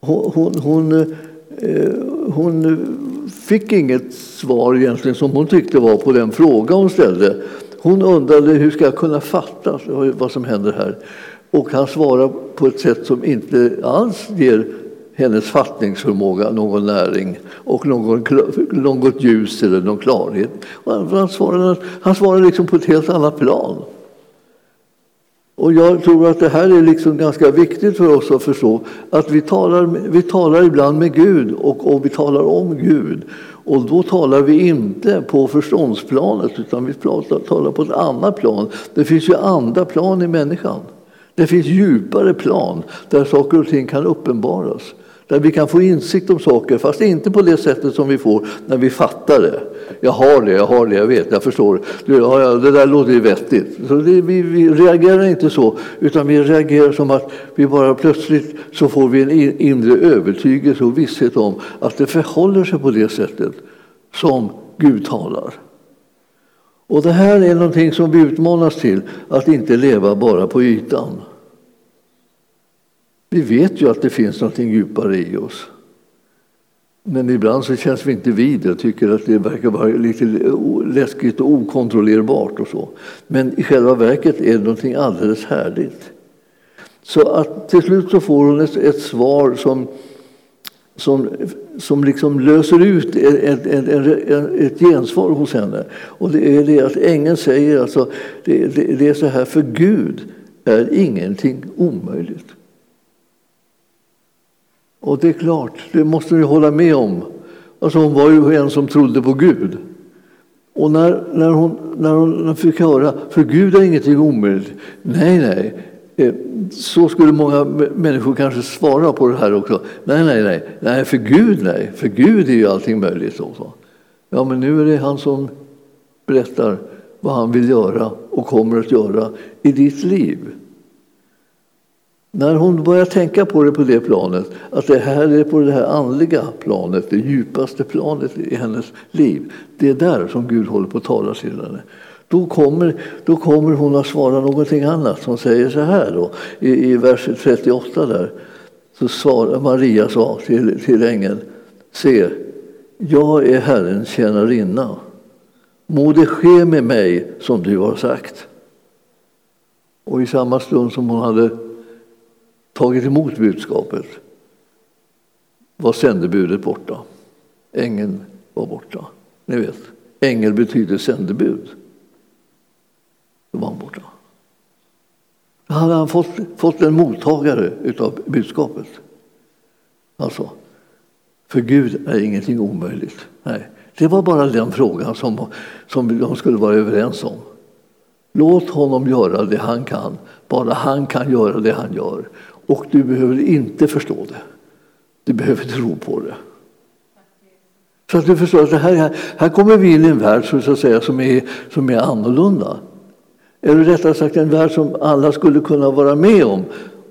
Hon, hon, hon, eh, hon fick inget svar egentligen som hon tyckte var på den fråga hon ställde. Hon undrade hur ska jag kunna fatta vad som händer här. Och han svarar på ett sätt som inte alls ger hennes fattningsförmåga någon näring och någon, något ljus eller någon klarhet. Han svarar, han svarade liksom på ett helt annat plan. Och jag tror att det här är liksom ganska viktigt för oss att förstå att vi talar, vi talar ibland med Gud och, och vi talar om Gud. Och då talar vi inte på förståndsplanet utan vi talar på ett annat plan. Det finns ju andra plan i människan. Det finns djupare plan där saker och ting kan uppenbaras. Där vi kan få insikt om saker, fast inte på det sättet som vi får när vi fattar det. Jag har det, jag har det, jag vet, jag förstår. Det där låter ju vettigt. Så det, vi, vi, reagerar inte så, utan vi reagerar som att vi bara plötsligt så får vi en inre övertygelse och visshet om att det förhåller sig på det sättet som Gud talar. Och det här är någonting som vi utmanas till, att inte leva bara på ytan. Vi vet ju att det finns något djupare i oss. Men ibland så känns vi inte vid det och tycker att det verkar vara lite läskigt och okontrollerbart och så. Men i själva verket är det någonting alldeles härligt. Så att till slut så får hon ett, ett svar som, som, som liksom löser ut ett, ett, ett, ett gensvar hos henne. Och det är det att ängeln säger alltså, det, det, det är så här, för Gud är ingenting omöjligt. Och det är klart, det måste ni hålla med om. Alltså hon var ju en som trodde på Gud. Och när, när, hon, när hon fick höra, för Gud är ingenting omöjligt. Nej, nej. Eh, så skulle många människor kanske svara på det här också. Nej, nej, nej. Nej, för Gud nej. För Gud är ju allting möjligt. Också. Ja, men nu är det han som berättar vad han vill göra och kommer att göra i ditt liv. När hon börjar tänka på det på det planet, att det här är på det här andliga planet, det djupaste planet i hennes liv, det är där som Gud håller på att tala till henne. Då kommer, då kommer hon att svara någonting annat. Hon säger så här då, i, i vers 38 där. Så svarar Maria sa till, till ängeln, se, jag är Herrens tjänarinna. Må det ske med mig som du har sagt. Och i samma stund som hon hade tagit emot budskapet var sändebudet borta. Ängeln var borta. Ni vet, ängel betyder sändebud. Då var han borta. Då hade han fått, fått en mottagare av budskapet. Alltså, för Gud är ingenting omöjligt. Nej, det var bara den frågan som, som de skulle vara överens om. Låt honom göra det han kan, bara han kan göra det han gör. Och du behöver inte förstå det. Du behöver tro på det. Så att du förstår att det här, här kommer vi in i en värld så att säga, som, är, som är annorlunda. Eller rättare sagt en värld som alla skulle kunna vara med om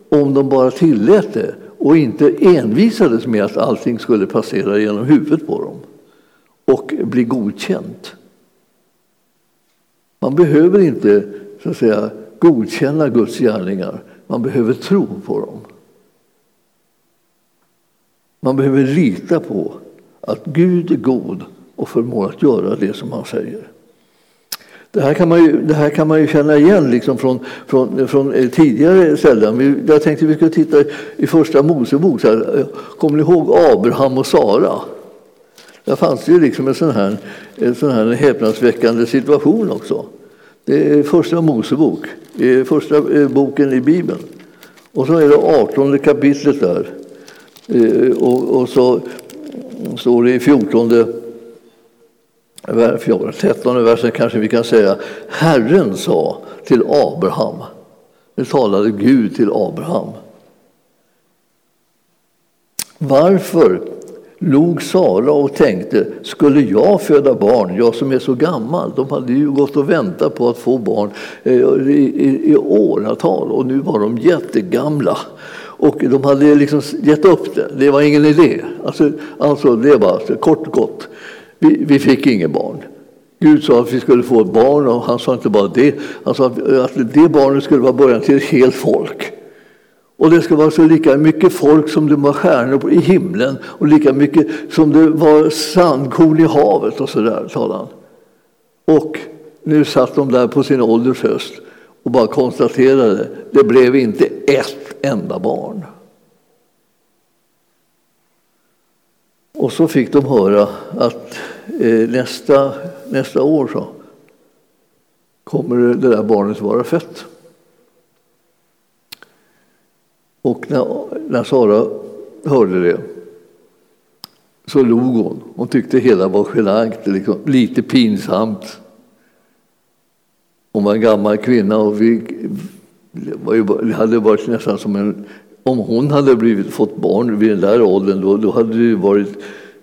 om de bara tillät det och inte envisades med att allting skulle passera genom huvudet på dem och bli godkänt. Man behöver inte så att säga, godkänna Guds gärningar man behöver tro på dem. Man behöver lita på att Gud är god och förmår att göra det som han säger. Det här kan man ju, det här kan man ju känna igen liksom från, från, från eh, tidigare ställen. Jag tänkte vi skulle titta i första Mosebok. Kommer ni ihåg Abraham och Sara? Där fanns det ju liksom en sån här, en sån här häpnadsväckande situation också. Det är första Mosebok, första eh, boken i Bibeln. Och så är det 18 kapitlet där. Eh, och, och så står det i 14 13 versen kanske vi kan säga Herren sa till Abraham. Nu talade Gud till Abraham. Varför log Sara och tänkte, skulle jag föda barn, jag som är så gammal? De hade ju gått och väntat på att få barn eh, i, i, i åratal och nu var de jättegamla. Och de hade liksom gett upp det, det var ingen idé. Alltså, alltså det var alltså, kort och gott, vi, vi fick inget barn. Gud sa att vi skulle få ett barn och han sa inte bara det. Han sa att det barnet skulle vara början till ett helt folk. Och det ska vara så lika mycket folk som det var stjärnor i himlen och lika mycket som det var sandkorn i havet och så där talade han. Och nu satt de där på sin ålders höst och bara konstaterade det blev inte ett enda barn. Och så fick de höra att eh, nästa, nästa år så kommer det där barnet vara fött. Och när, när Sara hörde det så log hon. Hon tyckte hela var genant, liksom, lite pinsamt. Hon var en gammal kvinna och vi, det hade varit nästan som en... Om hon hade blivit, fått barn vid den där åldern då, då hade det varit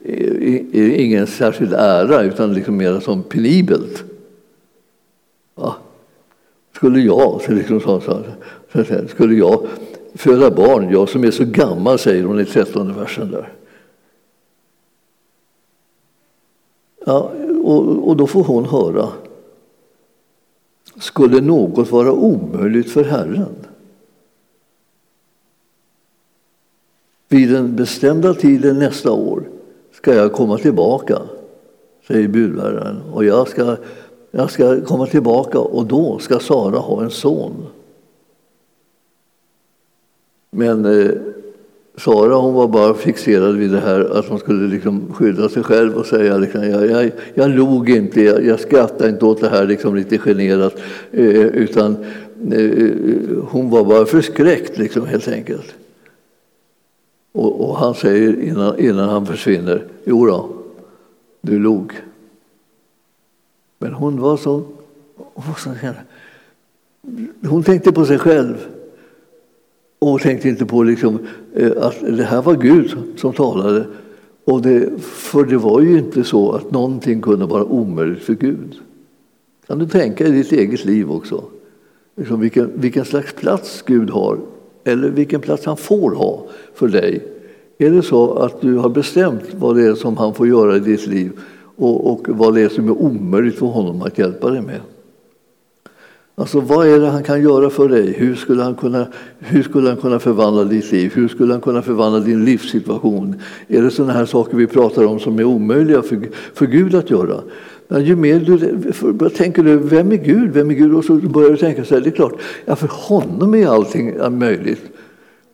eh, ingen särskild ära utan liksom mer som penibelt. Ja. Skulle jag, så liksom så, så, så, skulle jag föda barn, jag som är så gammal, säger hon i trettonde versen där. Ja, och, och då får hon höra. Skulle något vara omöjligt för Herren? Vid den bestämda tiden nästa år ska jag komma tillbaka, säger budbäraren. Och jag ska, jag ska komma tillbaka och då ska Sara ha en son. Men eh, Sara hon var bara fixerad vid det här att hon skulle liksom skydda sig själv och säga liksom, jag, jag, jag log inte, jag, jag skrattade inte åt det här liksom lite generat. Eh, utan eh, hon var bara förskräckt liksom, helt enkelt. Och, och, han säger innan, innan han försvinner, jo då, du log. Men hon var så... Hon, var så, hon tänkte på sig själv och tänkte inte på liksom, eh, att det här var Gud som talade. Och det, för det var ju inte så att någonting kunde vara omöjligt för Gud. Kan du tänka i ditt eget liv också? Liksom vilken, vilken slags plats Gud har, eller vilken plats han får ha för dig. Är det så att du har bestämt vad det är som han får göra i ditt liv och, och vad det är som är omöjligt för honom att hjälpa dig med? Alltså vad är det han kan göra för dig? Hur skulle han kunna, hur skulle han kunna förvandla ditt liv? Hur skulle han kunna förvandla din livssituation? Är det sådana här saker vi pratar om som är omöjliga för, för Gud att göra? Men ju mer du för, tänker du, vem är Gud? Vem är Gud? Och så börjar du tänka så här, det är klart, ja, för honom är allting möjligt.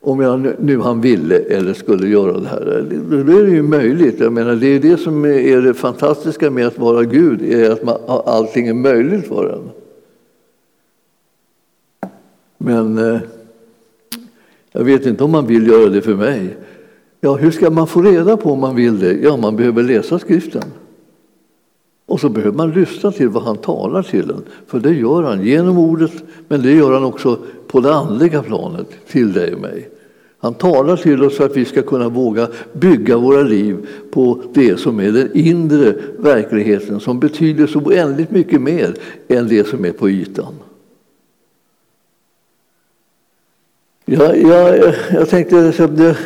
Om jag nu han ville eller skulle göra det här. Då är det ju möjligt. Jag menar, det är det som är det fantastiska med att vara Gud, är att man, allting är möjligt för en. Men eh, jag vet inte om man vill göra det för mig. Ja, hur ska man få reda på om man vill det? Ja, man behöver läsa skriften. Och så behöver man lyssna till vad han talar till en. För det gör han genom ordet, men det gör han också på det andliga planet till dig och mig. Han talar till oss för att vi ska kunna våga bygga våra liv på det som är den inre verkligheten som betyder så oändligt mycket mer än det som är på ytan. Ja, jag, jag tänkte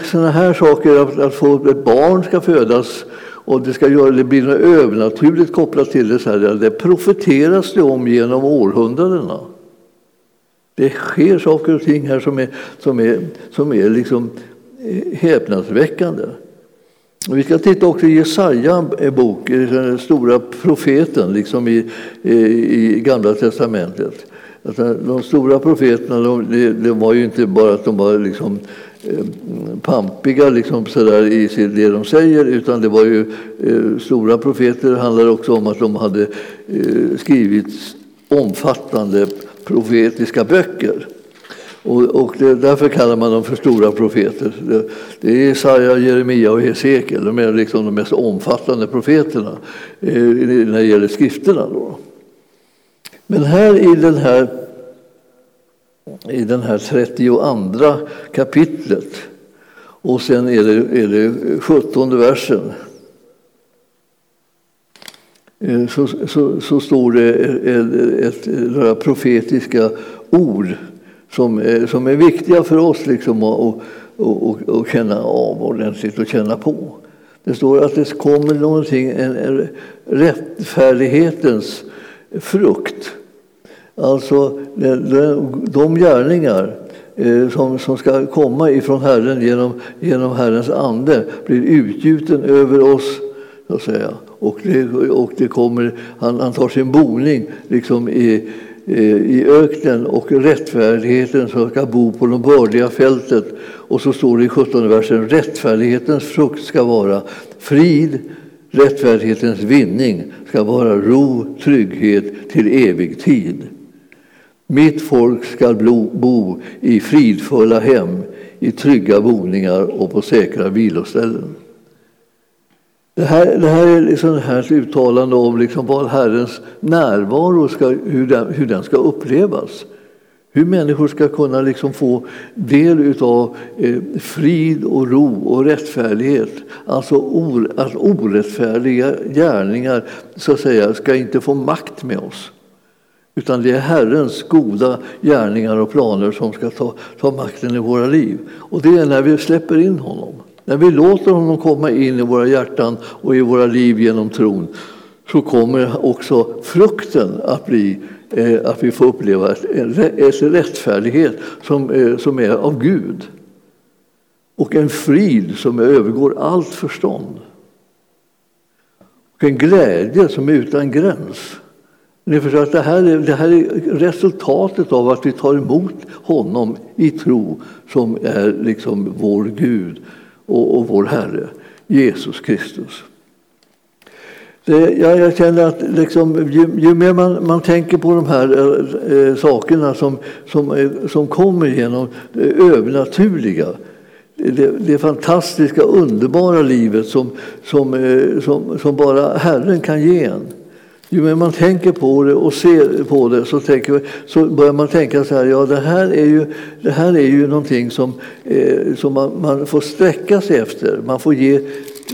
sådana här saker, att, att få ett barn ska födas och det, ska göra, det blir något övernaturligt kopplat till det. Så här, det profeteras det om genom århundradena. Det sker saker och ting här som är, som är, som är liksom eh, häpnadsväckande. Vi ska titta också i Jesaja eh, bok, den stora profeten liksom i, i, i Gamla testamentet. Alltså, de stora profeterna de, det, var ju inte bara att de var liksom, eh, pampiga liksom sådär i det de säger utan det var ju eh, stora profeter handlar också om att de hade eh, skrivit omfattande profetiska böcker. Och, och det, därför kallar man dem för stora profeter. Det, det är Jesaja, Jeremia och Hesekiel. De är liksom de mest omfattande profeterna eh, när det gäller skrifterna. Då. Men här i den här, i den här 32 kapitlet och sen är det, är det 17 versen eh, så, så, så står det ett, ett, några profetiska ord som är, som är viktiga för oss liksom att och, och, och känna av ordentligt och känna på. Det står att det kommer någonting, en, en rättfärdighetens frukt. Alltså de, gärningar eh, som, som ska komma ifrån Herren genom, genom Herrens ande blir utgjuten över oss. Så att säga. Och, det, och det kommer, han, han tar sin boning liksom i, eh, i öknen och rättfärdigheten som ska bo på det bördiga fältet. Och så står det i 17 versen, rättfärdighetens frukt ska vara frid, rättfärdighetens vinning ska vara ro, trygghet till evig tid. Mitt folk ska bo i fridfulla hem, i trygga boningar och på säkra viloställen. Det här, det här är liksom ett uttalande om liksom vad Herrens närvaro ska, hur den, hur den ska upplevas. Hur människor ska kunna liksom få del av eh, frid och ro och rättfärdighet. Alltså or, att orättfärdiga gärningar så att säga, ska inte få makt med oss. Utan det är Herrens goda gärningar och planer som ska ta, ta makten i våra liv. Och det är när vi släpper in honom. När vi låter honom komma in i våra hjärtan och i våra liv genom tron så kommer också frukten att bli Eh, att vi får uppleva en rättfärdighet som, eh, som är av Gud. Och en frid som övergår allt förstånd. Och en glädje som är utan gräns. Ni förstår att det här, är, det här är resultatet av att vi tar emot honom i tro som är liksom vår Gud och, och vår Herre, Jesus Kristus. Eh, det, jag, jag, känner att liksom, ju, ju, mer man, man tänker på de här äh, sakerna som, som, äh, som kommer genom det övernaturliga det, det fantastiska, underbara livet som, som, äh, som, som bara Herren kan ge en ju mer man tänker på det och ser på det så, tänker, så börjar man tänka så här, ja det här är ju, det här är ju någonting som, eh, som man, man, får sträcka sig efter. Man får ge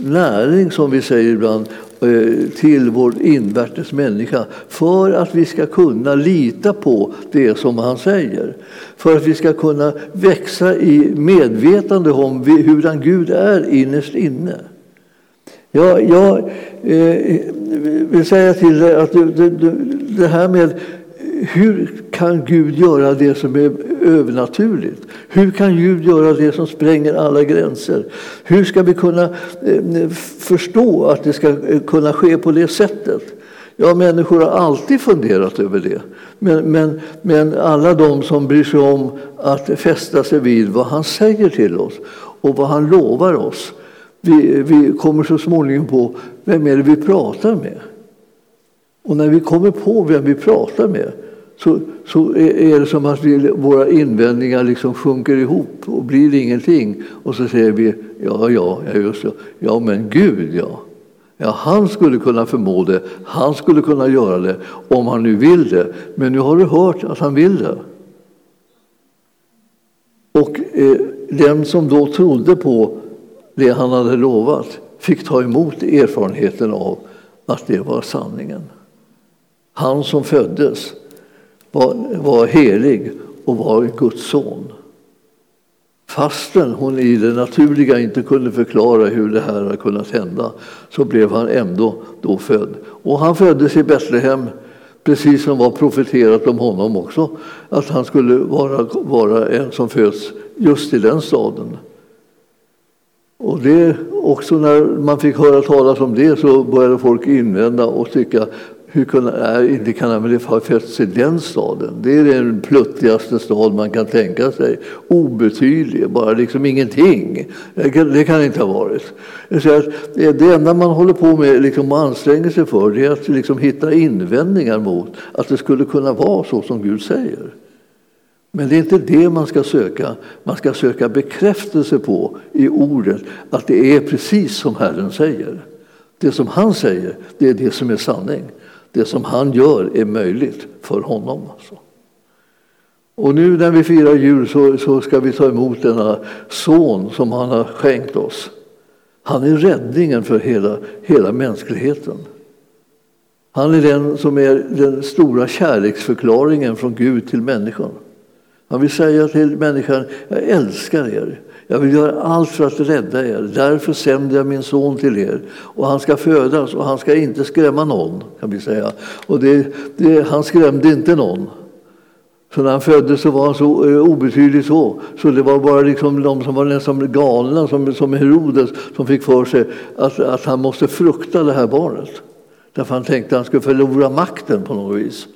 näring, som vi säger ibland, Eh, till vår invärtes människa för att vi ska kunna lita på det som han säger. För att vi ska kunna växa i medvetande om hur Gud är innerst inne. Jag, jag eh, eh, vill säga till dig att det, det, det här med hur kan Gud göra det som är övernaturligt? Hur kan Gud göra det som spränger alla gränser? Hur ska vi kunna eh, förstå att det ska eh, kunna ske på det sättet? Ja, människor har alltid funderat över det. Men, men, men alla de som bryr sig om att fästa sig vid vad han säger till oss och vad han lovar oss vi, vi kommer så småningom på vem är det vi pratar med. Och när vi kommer på vem vi pratar med så, så är det som att vi, våra invändningar liksom sjunker ihop och blir ingenting. Och så säger vi ja, ja, ja, just det. ja men Gud ja. Ja, han skulle kunna förmå det, han skulle kunna göra det om han nu vill det. Men nu har du hört att han vill det. Och eh, den som då trodde på det han hade lovat fick ta emot erfarenheten av att det var sanningen. Han som föddes var, var helig och var Guds son. Fastän hon i det naturliga inte kunde förklara hur det här hade kunnat hända så blev han ändå då född. Och han föddes i Betlehem precis som var profeterat om honom också, att han skulle vara, vara en som föds just i den staden. Och det, också när man fick höra talas om det så började folk invända och tycka hur kunde, nej, inte kan han väl ha fötts i den staden? Det är den pluttigaste stad man kan tänka sig. Obetydlig, bara liksom ingenting. Det kan, det kan inte ha varit. Så att det enda man håller på med liksom, och anstränger sig för det är att liksom hitta invändningar mot att det skulle kunna vara så som Gud säger. Men det är inte det man ska söka. Man ska söka bekräftelse på i ordet att det är precis som Herren säger. Det som han säger, det är det som är sanning. Det som han gör är möjligt för honom. Alltså. Och nu när vi firar jul så, så ska vi ta emot denna son som han har skänkt oss. Han är räddningen för hela, hela mänskligheten. Han är den som är den stora kärleksförklaringen från Gud till människan. Han vill säga till människan, jag älskar er. Jag vill göra allt för att rädda er. Därför sänder jag min son till er. Och han ska födas och han ska inte skrämma någon, kan vi säga. Och det, det, han skrämde inte någon. Så när han föddes så var han så eh, obetydlig så. Så det var bara liksom de som var nästan galna, som, som Herodes, som fick för sig att, att han måste frukta det här barnet. Därför han tänkte att han skulle förlora makten på något vis.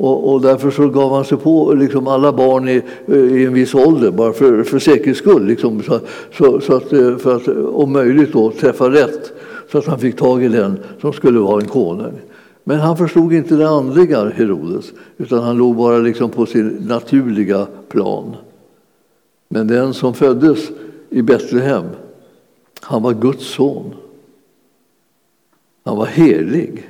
Och, och, därför så gav han sig på liksom alla barn i, i en viss ålder, bara för, för säkerhets skull. Liksom, så, så, så, att, eh, för att eh, om möjligt då, träffa rätt, så att han fick tag i den som skulle vara en konung. Men han förstod inte det andliga, Herodes, utan han låg bara liksom på sin naturliga plan. Men den som föddes i Betlehem, han var Guds son. Han var helig.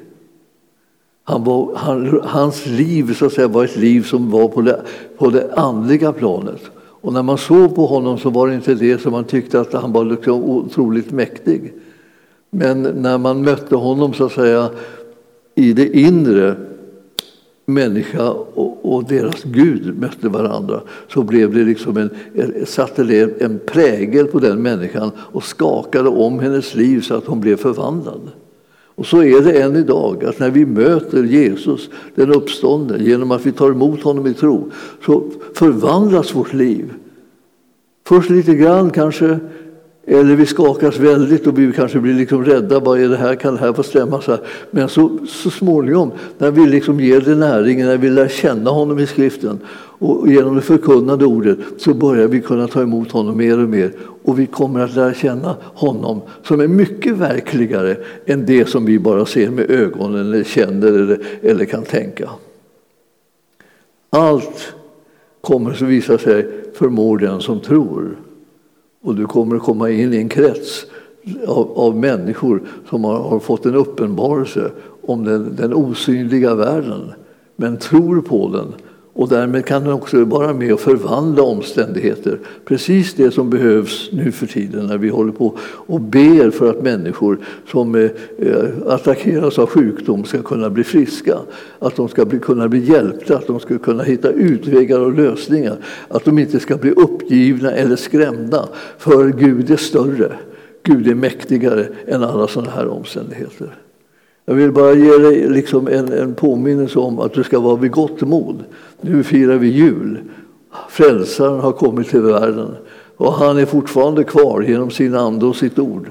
Han var, han, hans liv så att säga, var ett liv som var på det, på det andliga planet. Och när man såg på honom så var det inte det som man tyckte att han var liksom otroligt mäktig. Men när man mötte honom så att säga i det inre, människa och, och deras Gud mötte varandra, så blev det liksom en, satte det en prägel på den människan och skakade om hennes liv så att hon blev förvandlad. Och så är det än idag, att när vi möter Jesus, den uppståndne, genom att vi tar emot honom i tro, så förvandlas vårt liv. Först lite grann kanske, eller vi skakas väldigt och vi kanske blir liksom rädda. Vad är det här? Kan det här få stämma? Så här? Men så, så småningom, när vi liksom ger det näringen, när vi lär känna honom i skriften och genom det förkunnade ordet så börjar vi kunna ta emot honom mer och mer. Och vi kommer att lära känna honom som är mycket verkligare än det som vi bara ser med ögonen eller känner eller, eller kan tänka. Allt kommer att visa sig förmår den som tror. Och du kommer att komma in i en krets av, av människor som har, har, fått en uppenbarelse om den, den osynliga världen, men tror på den och därmed kan den också vara med och förvandla omständigheter. Precis det som behövs nu för tiden när vi håller på och ber för att människor som eh, eh, attackeras av sjukdom ska kunna bli friska. Att de ska bli, kunna bli hjälpta, att de ska kunna hitta utvägar och lösningar. Att de inte ska bli uppgivna eller skrämda. För Gud är större. Gud är mäktigare än alla sådana här omständigheter. Jag vill bara ge dig liksom en, en påminnelse om att du ska vara vid gott mod. Nu firar vi jul. Frälsaren har kommit till världen och han är fortfarande kvar genom sin ande och sitt ord.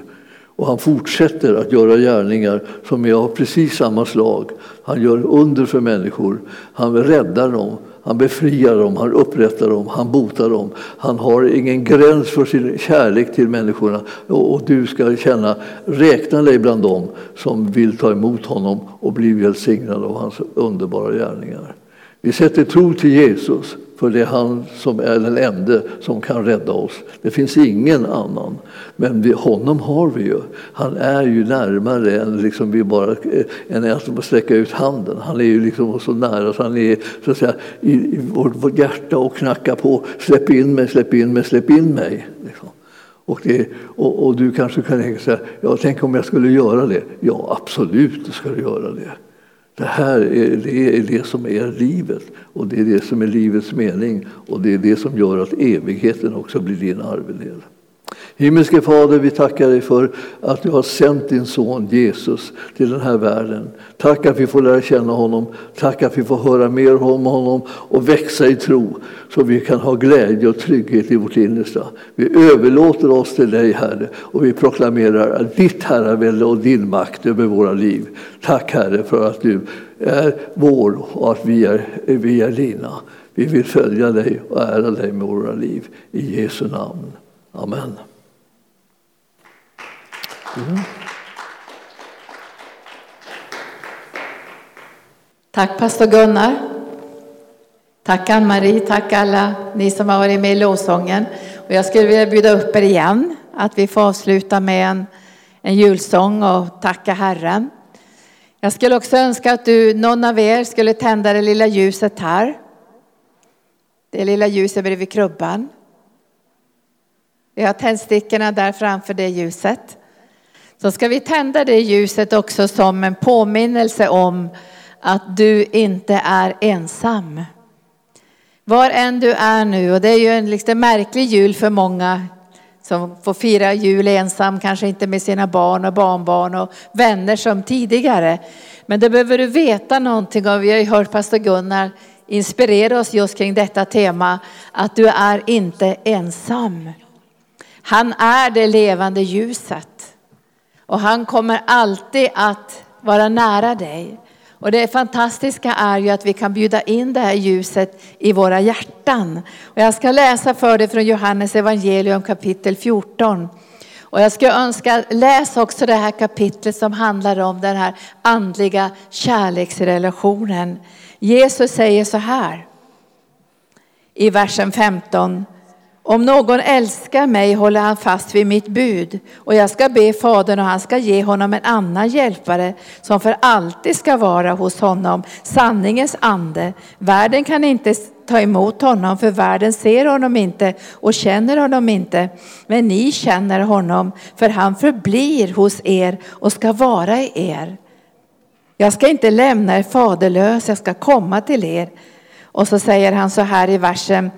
Och han fortsätter att göra gärningar som är av precis samma slag. Han gör under för människor, han räddar dem, han befriar dem, han upprättar dem, han botar dem. Han har ingen gräns för sin kärlek till människorna och du ska känna, räkna dig bland dem som vill ta emot honom och bli välsignade av hans underbara gärningar. Vi sätter tro till Jesus, för det är han som är den enda som kan rädda oss. Det finns ingen annan. Men vi, honom har vi ju. Han är ju närmare än liksom vi bara eh, än att sträcka ut handen. Han är ju liksom så nära så han är så att säga, i, i vårt, vårt hjärta och knackar på. Släpp in mig, släpp in mig, släpp in mig. Liksom. Och, det, och, och, du kanske kan tänka så här, ja, tänk om jag skulle göra det. Ja, absolut ska du göra det. Det här är det, är det som är livet och det är det som är livets mening och det är det som gör att evigheten också blir din arvedel. Himmelske Fader, vi tackar dig för att du har sänt din son Jesus till den här världen. Tack att vi får lära känna honom, tack att vi får höra mer om honom och växa i tro så vi kan ha glädje och trygghet i vårt innersta. Vi överlåter oss till dig, Herre, och vi proklamerar ditt herravälde och din makt över våra liv. Tack, Herre, för att du är vår och att vi är, vi är dina. Vi vill följa dig och ära dig med våra liv. I Jesu namn. Amen. Mm. Tack pastor Gunnar. Tack Ann-Marie, tack alla ni som har varit med i lovsången. Och jag skulle vilja bjuda upp er igen, att vi får avsluta med en, en julsång och tacka Herren. Jag skulle också önska att du, någon av er skulle tända det lilla ljuset här. Det lilla ljuset bredvid krubban. Vi har tändstickorna där framför det ljuset. Så ska vi tända det ljuset också som en påminnelse om att du inte är ensam. Var än du är nu, och det är ju en lite märklig jul för många som får fira jul ensam, kanske inte med sina barn och barnbarn och vänner som tidigare. Men då behöver du veta någonting och vi har ju hört pastor Gunnar inspirera oss just kring detta tema, att du är inte ensam. Han är det levande ljuset och han kommer alltid att vara nära dig. Och det fantastiska är ju att vi kan bjuda in det här ljuset i våra hjärtan. Och jag ska läsa för dig från Johannes evangelium kapitel 14. Och jag ska önska, läs också det här kapitlet som handlar om den här andliga kärleksrelationen. Jesus säger så här i versen 15. Om någon älskar mig håller han fast vid mitt bud och jag ska be Fadern och han ska ge honom en annan hjälpare som för alltid ska vara hos honom, sanningens ande. Världen kan inte ta emot honom för världen ser honom inte och känner honom inte. Men ni känner honom för han förblir hos er och ska vara i er. Jag ska inte lämna er faderlös, jag ska komma till er. Och så säger han så här i versen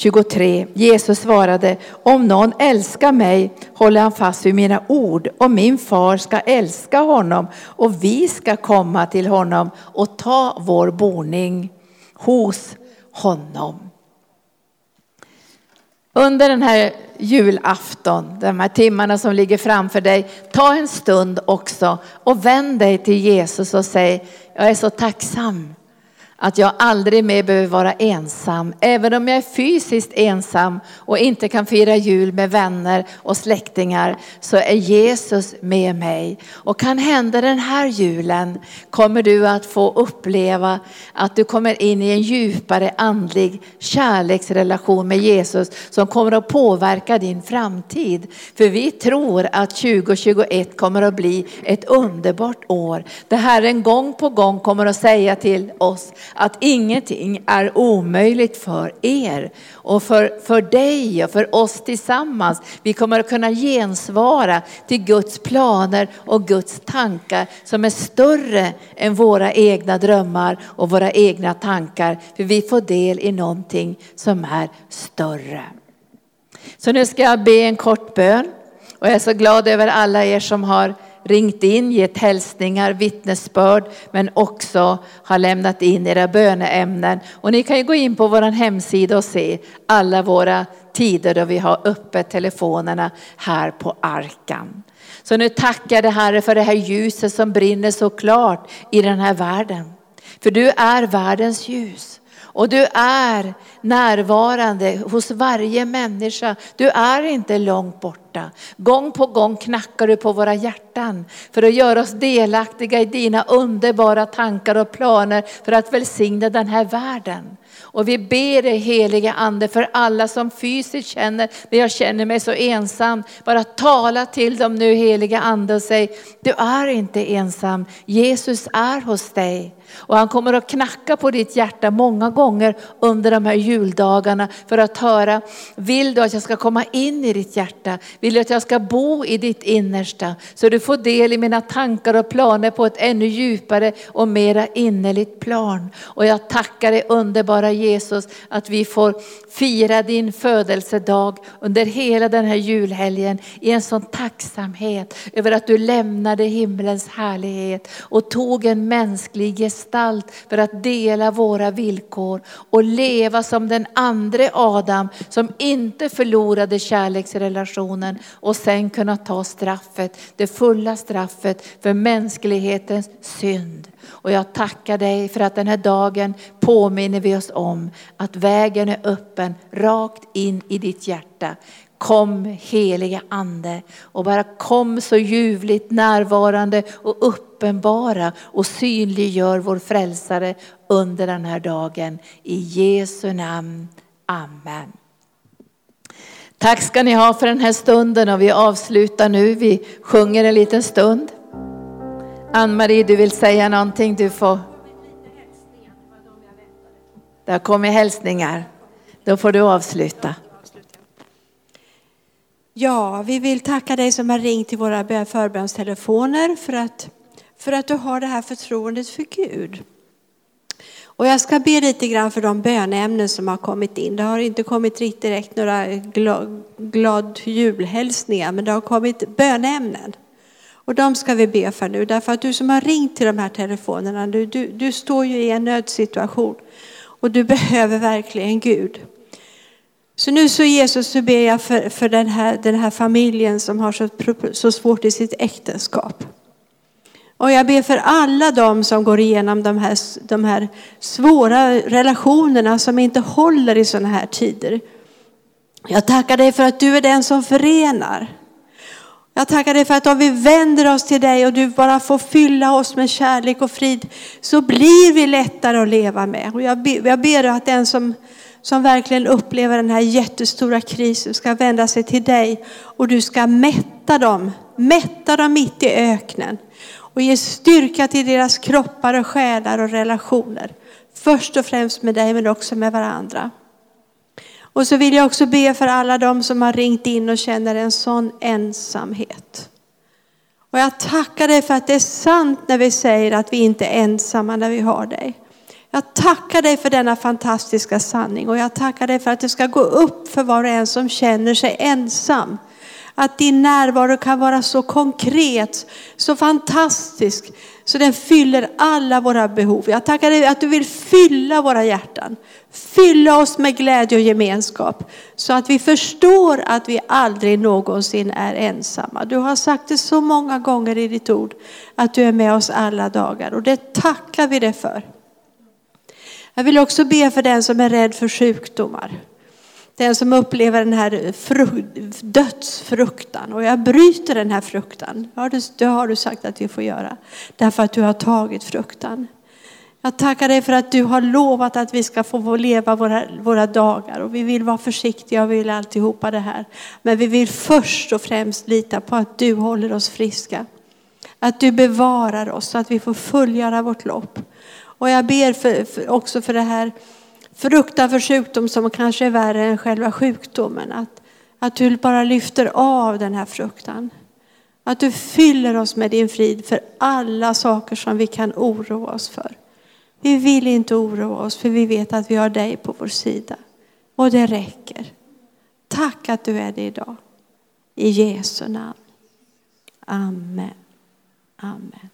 23. Jesus svarade, om någon älskar mig håller han fast vid mina ord och min far ska älska honom och vi ska komma till honom och ta vår boning hos honom. Under den här julafton, de här timmarna som ligger framför dig, ta en stund också och vänd dig till Jesus och säg, jag är så tacksam att jag aldrig mer behöver vara ensam. Även om jag är fysiskt ensam och inte kan fira jul med vänner och släktingar så är Jesus med mig. Och kan hända den här julen kommer du att få uppleva att du kommer in i en djupare andlig kärleksrelation med Jesus som kommer att påverka din framtid. För vi tror att 2021 kommer att bli ett underbart år. Det här en gång på gång kommer att säga till oss att ingenting är omöjligt för er och för, för dig och för oss tillsammans. Vi kommer att kunna gensvara till Guds planer och Guds tankar som är större än våra egna drömmar och våra egna tankar. För vi får del i någonting som är större. Så nu ska jag be en kort bön och jag är så glad över alla er som har ringt in, gett hälsningar, vittnesbörd, men också har lämnat in era böneämnen. Och ni kan ju gå in på vår hemsida och se alla våra tider då vi har öppet telefonerna här på Arkan. Så nu tackar jag Herre för det här ljuset som brinner så klart i den här världen. För du är världens ljus. Och du är närvarande hos varje människa. Du är inte långt borta. Gång på gång knackar du på våra hjärtan för att göra oss delaktiga i dina underbara tankar och planer för att välsigna den här världen. Och vi ber dig heliga ande för alla som fysiskt känner, när jag känner mig så ensam. Bara tala till dem nu heliga ande och säg, du är inte ensam. Jesus är hos dig. Och han kommer att knacka på ditt hjärta många gånger under de här juldagarna för att höra, vill du att jag ska komma in i ditt hjärta? Vill du att jag ska bo i ditt innersta? Så du får del i mina tankar och planer på ett ännu djupare och mera innerligt plan. Och jag tackar dig underbara Jesus att vi får fira din födelsedag under hela den här julhelgen i en sån tacksamhet över att du lämnade himlens härlighet och tog en mänsklig gestalt för att dela våra villkor och leva som den andra Adam som inte förlorade kärleksrelationen och sen kunna ta straffet, det fulla straffet för mänsklighetens synd. Och jag tackar dig för att den här dagen påminner vi oss om att vägen är öppen rakt in i ditt hjärta. Kom heliga ande och bara kom så ljuvligt närvarande och uppenbara och synliggör vår frälsare under den här dagen. I Jesu namn. Amen. Tack ska ni ha för den här stunden och vi avslutar nu. Vi sjunger en liten stund. Ann-Marie, du vill säga någonting? Du får. Det har kommit hälsningar. Då får du avsluta. Ja, vi vill tacka dig som har ringt till våra förbönstelefoner för att, för att du har det här förtroendet för Gud. Och jag ska be lite grann för de bönämnen som har kommit in. Det har inte kommit riktigt direkt några glad, glad julhälsningar, men det har kommit bönämnen. Och de ska vi be för nu, därför att du som har ringt till de här telefonerna, du, du, du står ju i en nödsituation och du behöver verkligen Gud. Så nu så Jesus så ber jag för, för den, här, den här familjen som har så, så svårt i sitt äktenskap. Och jag ber för alla de som går igenom de här, de här svåra relationerna som inte håller i sådana här tider. Jag tackar dig för att du är den som förenar. Jag tackar dig för att om vi vänder oss till dig och du bara får fylla oss med kärlek och frid så blir vi lättare att leva med. Och jag ber, jag ber att den som, som verkligen upplever den här jättestora krisen ska vända sig till dig och du ska mätta dem. Mätta dem mitt i öknen och ge styrka till deras kroppar och själar och relationer. Först och främst med dig men också med varandra. Och så vill jag också be för alla de som har ringt in och känner en sån ensamhet. Och jag tackar dig för att det är sant när vi säger att vi inte är ensamma när vi har dig. Jag tackar dig för denna fantastiska sanning och jag tackar dig för att det ska gå upp för var och en som känner sig ensam att din närvaro kan vara så konkret, så fantastisk, så den fyller alla våra behov. Jag tackar dig att du vill fylla våra hjärtan. Fylla oss med glädje och gemenskap så att vi förstår att vi aldrig någonsin är ensamma. Du har sagt det så många gånger i ditt ord att du är med oss alla dagar och det tackar vi dig för. Jag vill också be för den som är rädd för sjukdomar. Den som upplever den här dödsfruktan. Och jag bryter den här fruktan. Det har du sagt att vi får göra. Därför att du har tagit fruktan. Jag tackar dig för att du har lovat att vi ska få leva våra, våra dagar. Och vi vill vara försiktiga och vi vill alltihopa det här. Men vi vill först och främst lita på att du håller oss friska. Att du bevarar oss så att vi får fullgöra vårt lopp. Och jag ber för, för, också för det här fruktan för sjukdom som kanske är värre än själva sjukdomen. Att, att du bara lyfter av den här fruktan. Att du fyller oss med din frid för alla saker som vi kan oroa oss för. Vi vill inte oroa oss för vi vet att vi har dig på vår sida. Och det räcker. Tack att du är det idag. I Jesu namn. Amen. Amen.